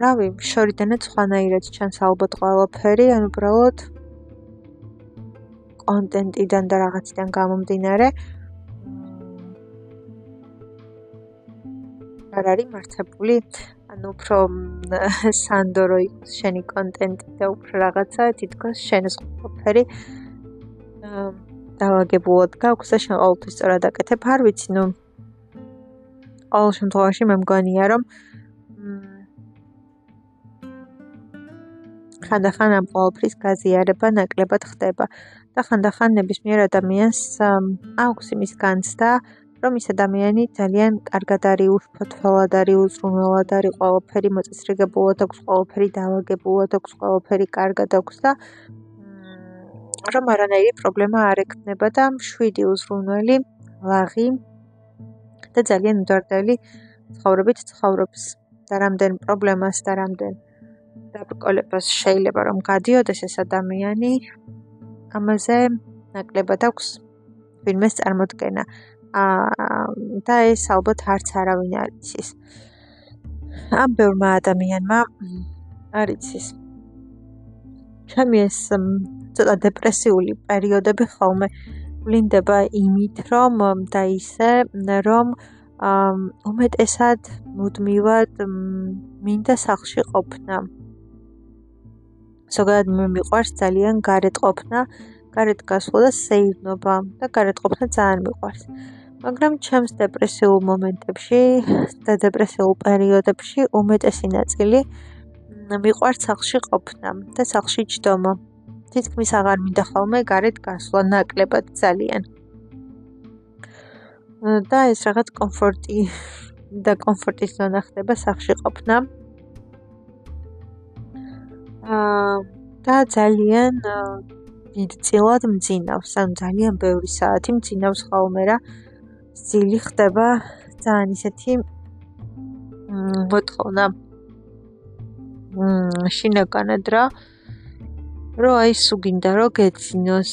რავი, შორიდანაც ხანაირად ჩანს ალბათ ყველაფერი, ან უბრალოდ კონტენტიდან და რაღაციდან გამომდინარე არ არის მართებული, ანუ უფრო სანდორო იყოს შენი კონტენტი და უფრო რაღაცა თითქოს შენს აა დავაგებულად გაქვს და შენ ყოველთვის სწორად აკეთებ, არ ვიცი, ნუ ყოველ შემთხვევაში მე მგონია რომ ხანდახან ამ ყოველფრის გაზიარება ნაკლებად ხდება და ხანდახან ნებისმიერ ადამიანს აქვს იმის განცდა რომ ის ადამიანი ძალიან კარგად არის უშფოთველად არის უზრუნველად არის ყოველფერი მოწესრიგებულად აქვს ყოველფერი დაავადებულად აქვს ყოველფერი კარგად აქვს და რომ არანაირი პრობლემა არ ექნება და შვიდი უზრუნველი ლაღი და ძალიან მდორდელი ცხოვრებით ცხოვრობს და რამდენ პრობლემას და რამდენ დაბრკოლებას შეიძლება რომ გადიოდეს ეს ადამიანი ამაზე ნაკლებად აქვს ვინმეს წარმოქმნა და ეს ალბათ არც არავინ არ იცის ამ ბევრმა ადამიანმა არ იცის ჩემი ეს ცოტა დეპრესიული პერიოდები ხოლმე ვლინდება იმით, რომ და ისე, რომ უმეტესად მუდმივად მინდა სახში ყოფნა. ზოგადად მე მიყვარს ძალიან გარეთ ყოფნა, გარეთ გასვლა და სეირნობა და გარეთ ყოფნა ძალიან მიყვარს. მაგრამ ჩემს დეპრესიულ მომენტებში და დეპრესიულ პერიოდებში უმეტესი ნაწილი მიყვარს სახში ყოფნა და სახში ჯდომა. თითქმის აღარ მინდა ხოლმე გარეთ გასვლა ნაკლებად ძალიან. და ეს რაღაც კომფორტი და კომფორტის ზონა ხდება სახში ყოფნა. აა და ძალიან დიდ წილად მძინავს, ან ძალიან ბევრი საათი მძინავს ხოლმე რა. ძილი ხდება ძალიან ისეთი მ მოთხოვნა. მ შინაგანად რა. რო აი სუგინდა რო გეცინოს.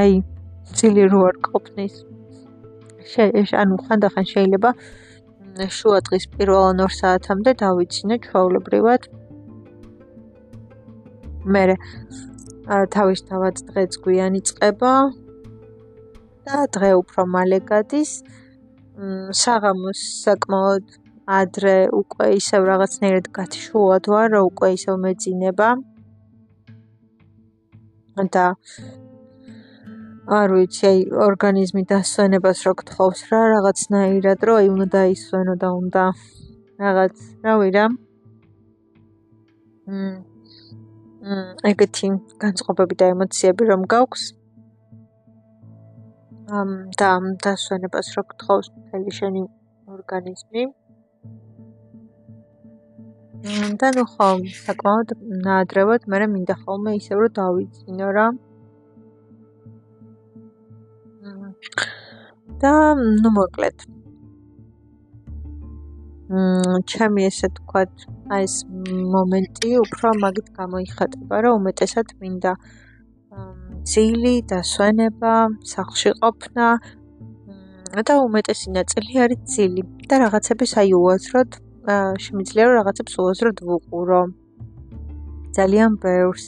აი ძილი რო არ ყოფნის. შეიძლება ანუ ხანდახან შეიძლება შუა დღის პირველ 2 საათამდე დავიცინო ჩვეულებრივად. მე თავისთავად დღეც გვიანი წება და დღე უფრო მალე გადის. საღამოს საკმაოდ ადრე უკვე ისევ რაღაცნაირად გათიშულად ვარ, რომ უკვე ისევ მეძინება. და არ ვიცი, აი ორგანიზმი დასვენებას რო გთხოვს რა, რაღაცნაირად, რომ აი უნდა დაისვენო და უნდა რაღაც, რავი რა. მმ ეგეთი განწყობები და ემოციები რომ გაქვს. ამ და დასვენებას რო გთხოვს მთელი შენი ორგანიზმი. და ნუ ხო, საკმაოდ ნაადრევად, მაგრამ მინდა ხოლმე ისევ რომ დავიძინო რა. და ნუ მოკლედ. მმ, ჩემი ესე თქვა, აი ეს მომენტი უფრო მაგით გამოიხატება, რომ უმეტესად მინდა ძილი, დასვენება, სახლში ყოფნა და უმეტესი ნაწილი არის ძილი და რაღაცების აი უაზროდ შემიძლია რომ რაღაცებს უაზროდ ვუყურო. ძალიან ბევრს.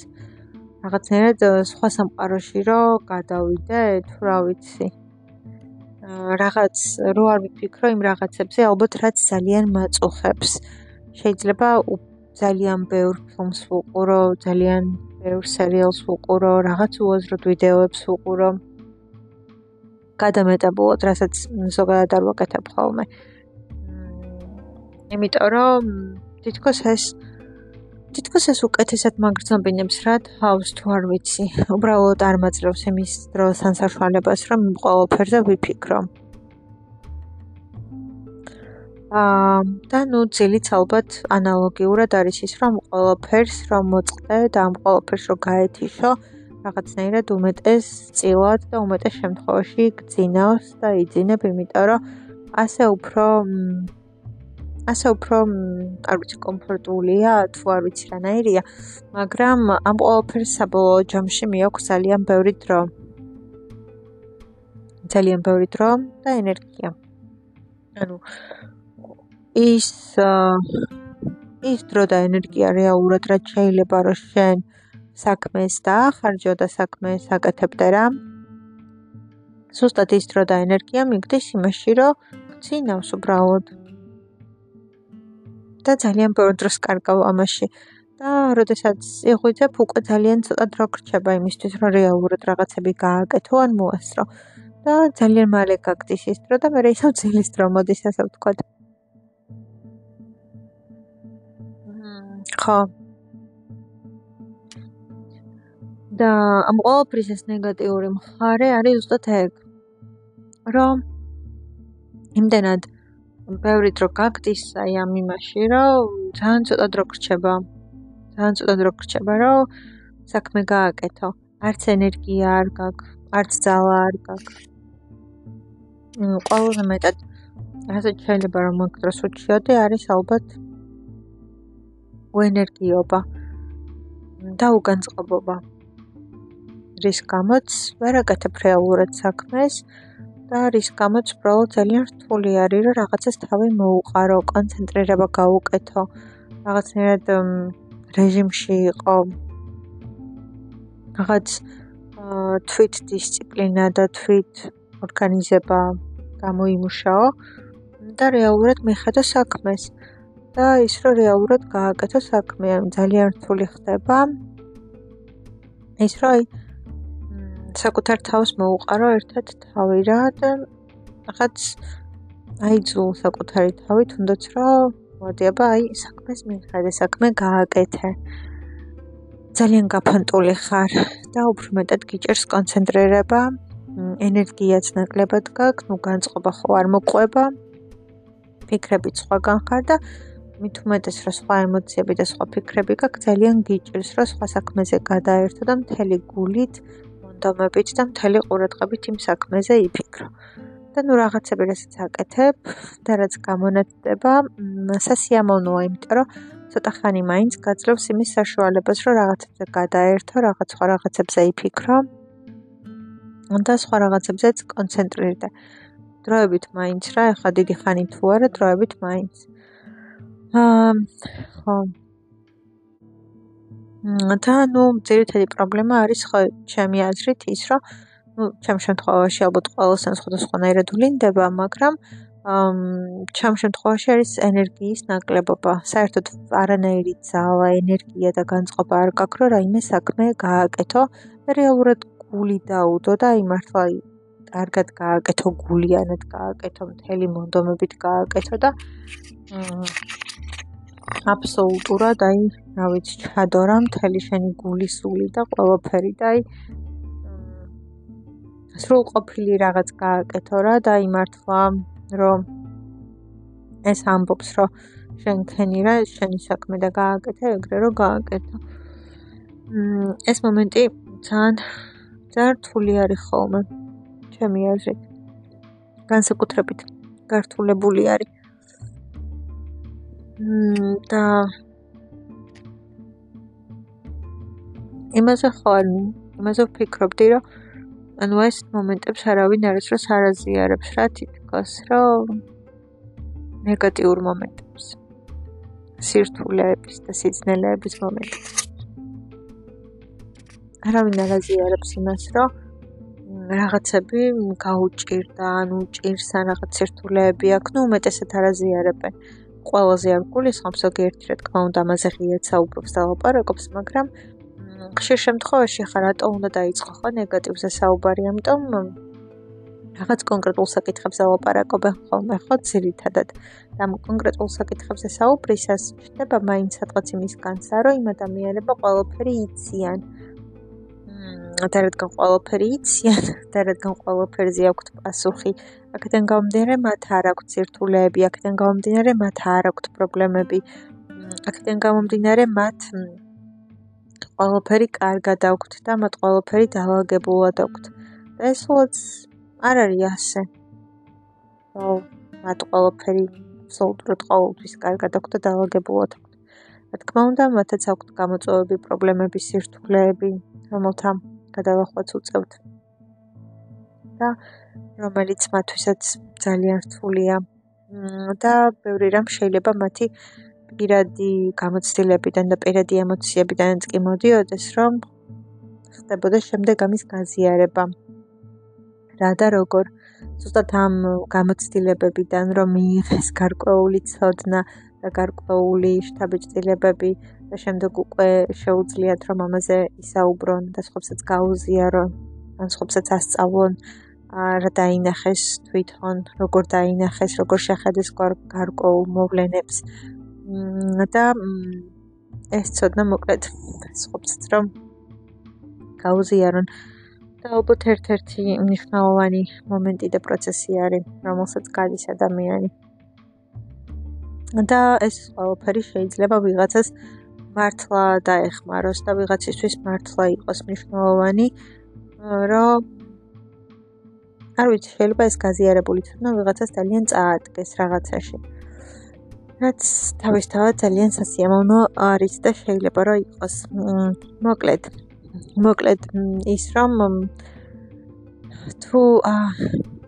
რაღაცნაირად სხვა სამყაროში რო გადავიდე, თუ რა ვიცი. რაღაც რო არ ვიფიქრო იმ რაღაცებზე, ალბათ რაც ძალიან მაწუხებს. შეიძლება ძალიან ბევრ ფილმს ვუყურო, ძალიან ბევრ სერიალს ვუყურო, რაღაც უაზროდ ვიდეოებს ვუყურო. გადამეტებულად, რასაც ზოგადად არ ვაკეთებ ხოლმე. იმიტომ რომ თითქოს ეს თითქოს ეს უკეთესად მაგრძნობინებს რა თავს თუ არ ვიცი. უბრალოდ არ მაძლევს იმის დროს ან საშუალებას რომ ყოველფერზე ვიფიქრო. აა და ნუ ძილიც ალბათ ანალოგიურად არის ის რომ ყოველფერს რომ მოწყდე და ამ ყოველფერს რომ გაეთიშო რაღაცნაირად უმეტეს წილად და უმეტეს შემთხვევაში გძინავს და იძინებ იმიტომ რომ ასე უფრო ასე უფრო არ ვიცი კომფორტულია თუ არ ვიცი რანაირია მაგრამ ამ ყოველფერს საბოლოო ჯამში მეაქვს ძალიან ბევრი დრო. ძალიან ბევრი დრო და ენერგია. ანუ ის ის დრო და ენერგია რეალურად რაც შეიძლება რომ შენ საქმეს დაახარჯო და საქმეს აკეთებდე რა სუსტად ის დრო და ენერგია მიგდის იმაში რომ გცინავს უბრალოდ და ძალიან ბევრ დროს კარგავ ამაში. და როდესაც იღვიძებ, უკვე ძალიან ცოტა დრო გრჩება იმისთვის, რომ რეალურად რაღაცები გააკეთო ან მოასწრო. და ძალიან მალე გაგდის ის დრო და მე ისევ ძილის დრო მოდის, ასე ვთქვათ. ხო. და ამ ყოველფრის ეს ნეგატიური მხარე არის ზუსტად ეგ. რომ იმდენად ბევრი დრო გაგდის აი ამ იმაში, რომ ძალიან ცოტა დრო გრჩება. ძალიან ცოტა დრო გრჩება, რომ საქმე გააკეთო. არც ენერგია არ გაქვს, არც ძალა არ გაქვს. ყველაზე მეტად რასაც შეიძლება რომ მაგ დროს უჩიოდე არის ალბათ უენერგიობა და უგანწყობობა. რის გამოც ვერ აკეთებ რეალურად საქმეს და რის გამოც უბრალოდ ძალიან რთული არის რომ რაღაცას თავი მოუყარო, კონცენტრირება გაუკეთო, რაღაცნაირად რეჟიმში იყო. რაღაც თვით დისციპლინა და თვით ორგანიზება გამოიმუშაო და რეალურად მიხედა საქმეს და ის რომ რეალურად გააკეთო საქმე ძალიან რთული ხდება. ის რომ აი საკუთარ თავს მოუყარო ერთად თავი რა და რაღაც აიძულ საკუთარი თავი თუნდაც რომ მოდი აბა აი საქმეს მიხედე საქმე გააკეთე ძალიან გაფანტული ხარ და უფრო მეტად გიჭერს კონცენტრირება ენერგიაც ნაკლებად გაქვს ნუ განწყობა ხო არ მოყვება ფიქრები სხვაგან ხარ და მით უმეტეს რომ სხვა ემოციები და სხვა ფიქრები გაქვს ძალიან გიჭერს რომ სხვა საქმეზე გადაერთო და მთელი გულით მონდომებით და მთელი ყურადღებით იმ საქმეზე იფიქრო. და ნუ რაღაცები რასაც აკეთებ და რაც გამონათდება, სასიამოვნოა, იმიტომ რომ ცოტა ხანი მაინც გაძლევს იმის საშუალებას, რომ რაღაცებზე გადაერთო, რაღაც სხვა რაღაცებზე იფიქრო. და სხვა რაღაცებზეც კონცენტრირდე. დროებით მაინც რა, ეხლა დიდი ხანი თუ არა, დროებით მაინც. ხო. და ნუ ძირითადი პრობლემა არის ხო ჩემი აზრით ის რომ ნუ ჩემ შემთხვევაში ალბათ ყველასთან სხვადასხვანაირად ვლინდება მაგრამ ჩემ შემთხვევაში არის ენერგიის ნაკლებობა. საერთოდ არანაირი ძალა ენერგია და განწყობა არ გაქვს რომ რაიმე საქმე გააკეთო რეალურად გული დაუდო და აი მართლა კარგად გააკეთო გულიანად გააკეთო მთელი მონდომებით გააკეთო და აბსოლუტურად აი რა ვიცი ჩადო რა მთელი შენი გული სული და ყველაფერი და აი სრულ ყოფილი რაღაც გააკეთო რა და აი მართლა რომ ეს ამბობს რომ შენ ქენი რა შენი საქმე და გააკეთე ეგრე რომ გააკეთო. ეს მომენტი ძალიან ძალიან რთული არის ხოლმე ჩემი აზრით განსაკუთრებით გართულებული არის და იმაზე ხარ, იმაზე ვფიქრობდი, რომ ანუ ეს მომენტებს არავინ არის რომ სარაზიარებს რა თითქოს, რომ ნეგატიურ მომენტებს. სირთულეების და სიძნელეების მომენტებს. არავინ არ აზიარებს იმას, რომ რაღაცები გაუჭირდა, ანუ ჭირს ან რაღაც სირთულეები აქვს, ну უმეტესად არ აზიარებენ. ყველაზე არ გულისხმობს ზოგიერთი რა თქმა უნდა ამაზე ღიად საუბრობს და ლაპარაკობს, მაგრამ ხშირ შემთხვევაში ხა რატო უნდა დაიწყო ხო ნეგატივზე საუბარი, ამიტომ რაღაც კონკრეტულ საკითხებზე ლაპარაკობენ ხოლმე ხო ძირითადად. და კონკრეტულ საკითხებზე საუბრისას ხდება მაინც სადღაც იმის განსა, რომ იმ ადამიანებმა ყველაფერი იციან. და რადგან ყველაფერი იციან [LAUGHS] და რადგან ყველაფერზე აქვთ პასუხი, აქედან გამომდინარე მათ არ აქვთ ცირთულეები, აქედან გამომდინარე მათ არ აქვთ პრობლემები. აქედან გამომდინარე მათ ყველაფერი კარგად აქვთ და მათ ყველაფერი დაალაგებულად აქვთ. და ეს უც არ არის ასე. ო მათ ყველაფერი სულტროთ ყოველთვის კარგად აქვთ და დაალაგებულად აქვთ. რა თქმა უნდა, მათაც აქვთ გამოწვევები, პრობლემები, სირთულეები, რომელთა გადალახვაც უწევთ. და რომელიც მათთვისაც ძალიან რთულია. და ბევრი რამ შეიძლება მათი პირადი გამოცდილებიდან და პირადი ემოციებიდანაც კი მოდიოდეს, რომ ხდებოდა შემდეგ ამის გაზიარება. რა და როგორ ზუსტად ამ გამოცდილებებიდან რომ მიიღეს გარკვეული ცოდნა და გარკვეული შთაბეჭდილებები და შემდეგ უკვე შეუძლიათ რომ ამაზე ისაუბრონ და სხვებსაც გაუზიარონ, ან სხვებსაც ასწავლონ რა დაინახეს თვითონ, როგორ დაინახეს, როგორ შეხედეს გარკვეულ მოვლენებს. და ეს ცოდნა მოკლედ სხვებსაც რომ გაუზიარონ და ალბათ ერთ-ერთი მნიშვნელოვანი მომენტი და პროცესი არის, რომელსაც გადის ადამიანი. და ეს ყველაფერი შეიძლება ვიღაცას მართლა დაეხმაროს და ვიღაცისთვის მართლა იყოს მნიშვნელოვანი, რომ არ ვიცი, შეიძლება ეს გაზიარებული თქმა ვიღაცას ძალიან წაადგეს რაღაცაში. რაც თავისთავად ძალიან სასიამოვნო არის და შეიძლება რომ იყოს. მოკლედ, მოკლედ ის რომ თუ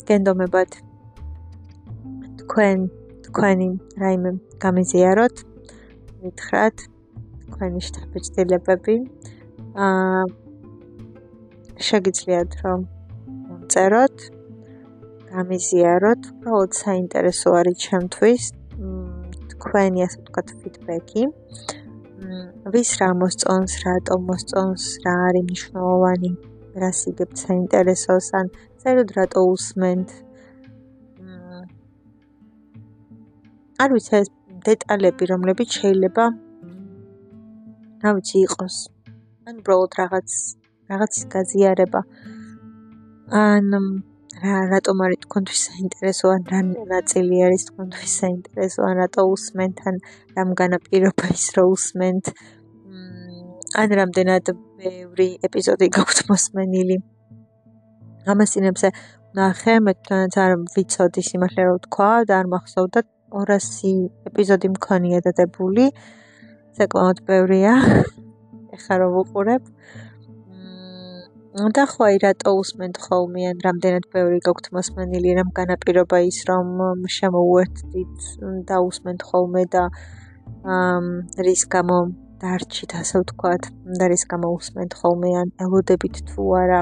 გენდომებად თქვენ თქვენი რაიმე გამიზიაროთ, მითხრათ თქვენი შთაბეჭდილებები. აა შეგიძლიათ რომ წეროთ, გამიზიაროთ, უბრალოდ საინტერესო არის ჩემთვის თქვენი ასე ვთქვათ ფიდბექი. ვის რა მოსწონს, რატომ მოსწონს, რა არის მნიშვნელოვანი, რას იგებთ საინტერესოს ან წეროთ რატო usment. არ ვიცი ეს დეტალები, რომლებიც შეიძლება რა ვიცი იყოს. ან უბრალოდ რაღაც რაღაცის გაზიარება. ან რა რატომ არის თქვენთვის საინტერესო ან რა ნაწილი არის თქვენთვის საინტერესო ან რატო უსმენთ ან რამ განაპირობა ის რომ უსმენთ ან რამდენად ბევრი ეპიზოდი გაქვთ მოსმენილი ამასინებზე ნახე მე თვითონაც არ ვიცოდი სიმართლე რომ თქვა და არ მახსოვდა 200 ეპიზოდი მქონია დადებული საკმაოდ ბევრია. ეხლა რომ ვუყურებ და ხო აი რატო უსმენთ ხოლმე? ან რამდენად ბევრი გაქვთ მოსმენილი რამ განაპირობა ის რომ შემოუერთდით და უსმენთ ხოლმე და ამ რის გამო დარჩით ასე ვთქვათ და რის გამო უსმენთ ხოლმე ან ელოდებით თუ არა.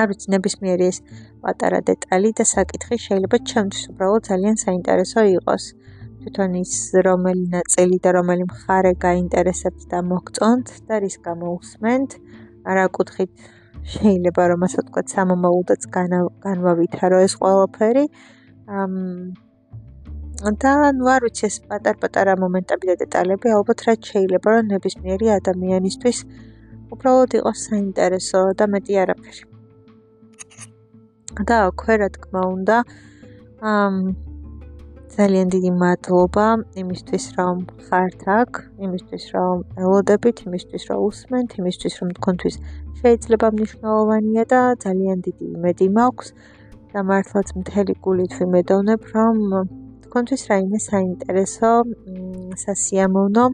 არ ვიცი ნებისმიერი ეს პატარა დეტალი და საკითხი შეიძლება ჩემთვის უბრალოდ ძალიან საინტერესო იყოს თვითონ ის რომელი ნაწილი და რომელი მხარე გაინტერესებთ და მოგწონთ და რის გამო უსმენთ არა კუთხით შეიძლება რომ ასე ვთქვათ სამომავლოდაც განვავითარო ეს ყველაფერი. ამ და ნუ არ ვიცი ეს პატარ-პატარა მომენტები და დეტალები ალბათ რაც შეიძლება რომ ნებისმიერი ადამიანისთვის უბრალოდ იყოს საინტერესო და მეტი არაფერი. და აქვე რა თქმა უნდა ამ ძალიან დიდი მადლობა იმისთვის, რომ ხართ აქ, იმისთვის, რომ ელოდებით, იმისთვის, რომ უსმენთ, იმისთვის, რომ თქვენთვის შეიძლება მნიშვნელოვანია და ძალიან დიდი იმედი მაქვს. და მართლაც მთელი გულით ვიმედოვნებ, რომ თქვენთვის რაიმე საინტერესო, სასიამოვნო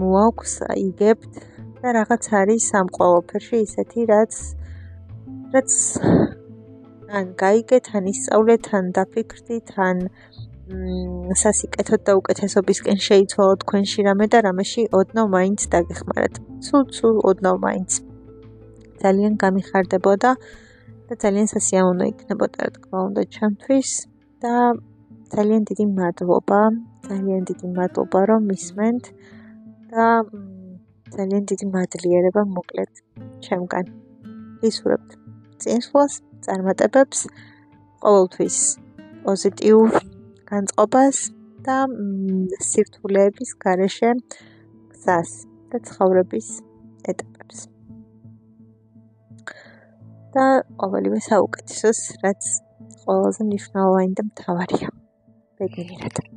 მოაქვს, იგებთ და რაღაც არის ამ ყოველფერში ისეთი, რაც რაც ან გაიგეთ, ან ისწავლეთ, ან დაფიქრდით, ან სასიკეთოდ და უკეთესობისკენ შეიცვალოთ თქვენში რამე და რამეში ოდნავ მაინც დაგეხმარათ. სულ სულ ოდნავ მაინც. ძალიან გამიხარდებოდა და ძალიან სასიამოვნო იქნებოდა რა თქმა უნდა ჩემთვის და ძალიან დიდი მადლობა, ძალიან დიდი მადლობა რომ მისმენთ და ძალიან დიდი მადლიერება მოკლედ ჩემგან. ისურვებთ წინსვლას, წარმატებებს, ყოველთვის პოზიტიურ განწყობას და სირთულეების გარეშე გზას და ცხოვრების ეტაპებს. და ყოველივე საუკეთესოს, რაც ყველაზე მნიშვნელოვანი და მთავარია. ბედნიერად.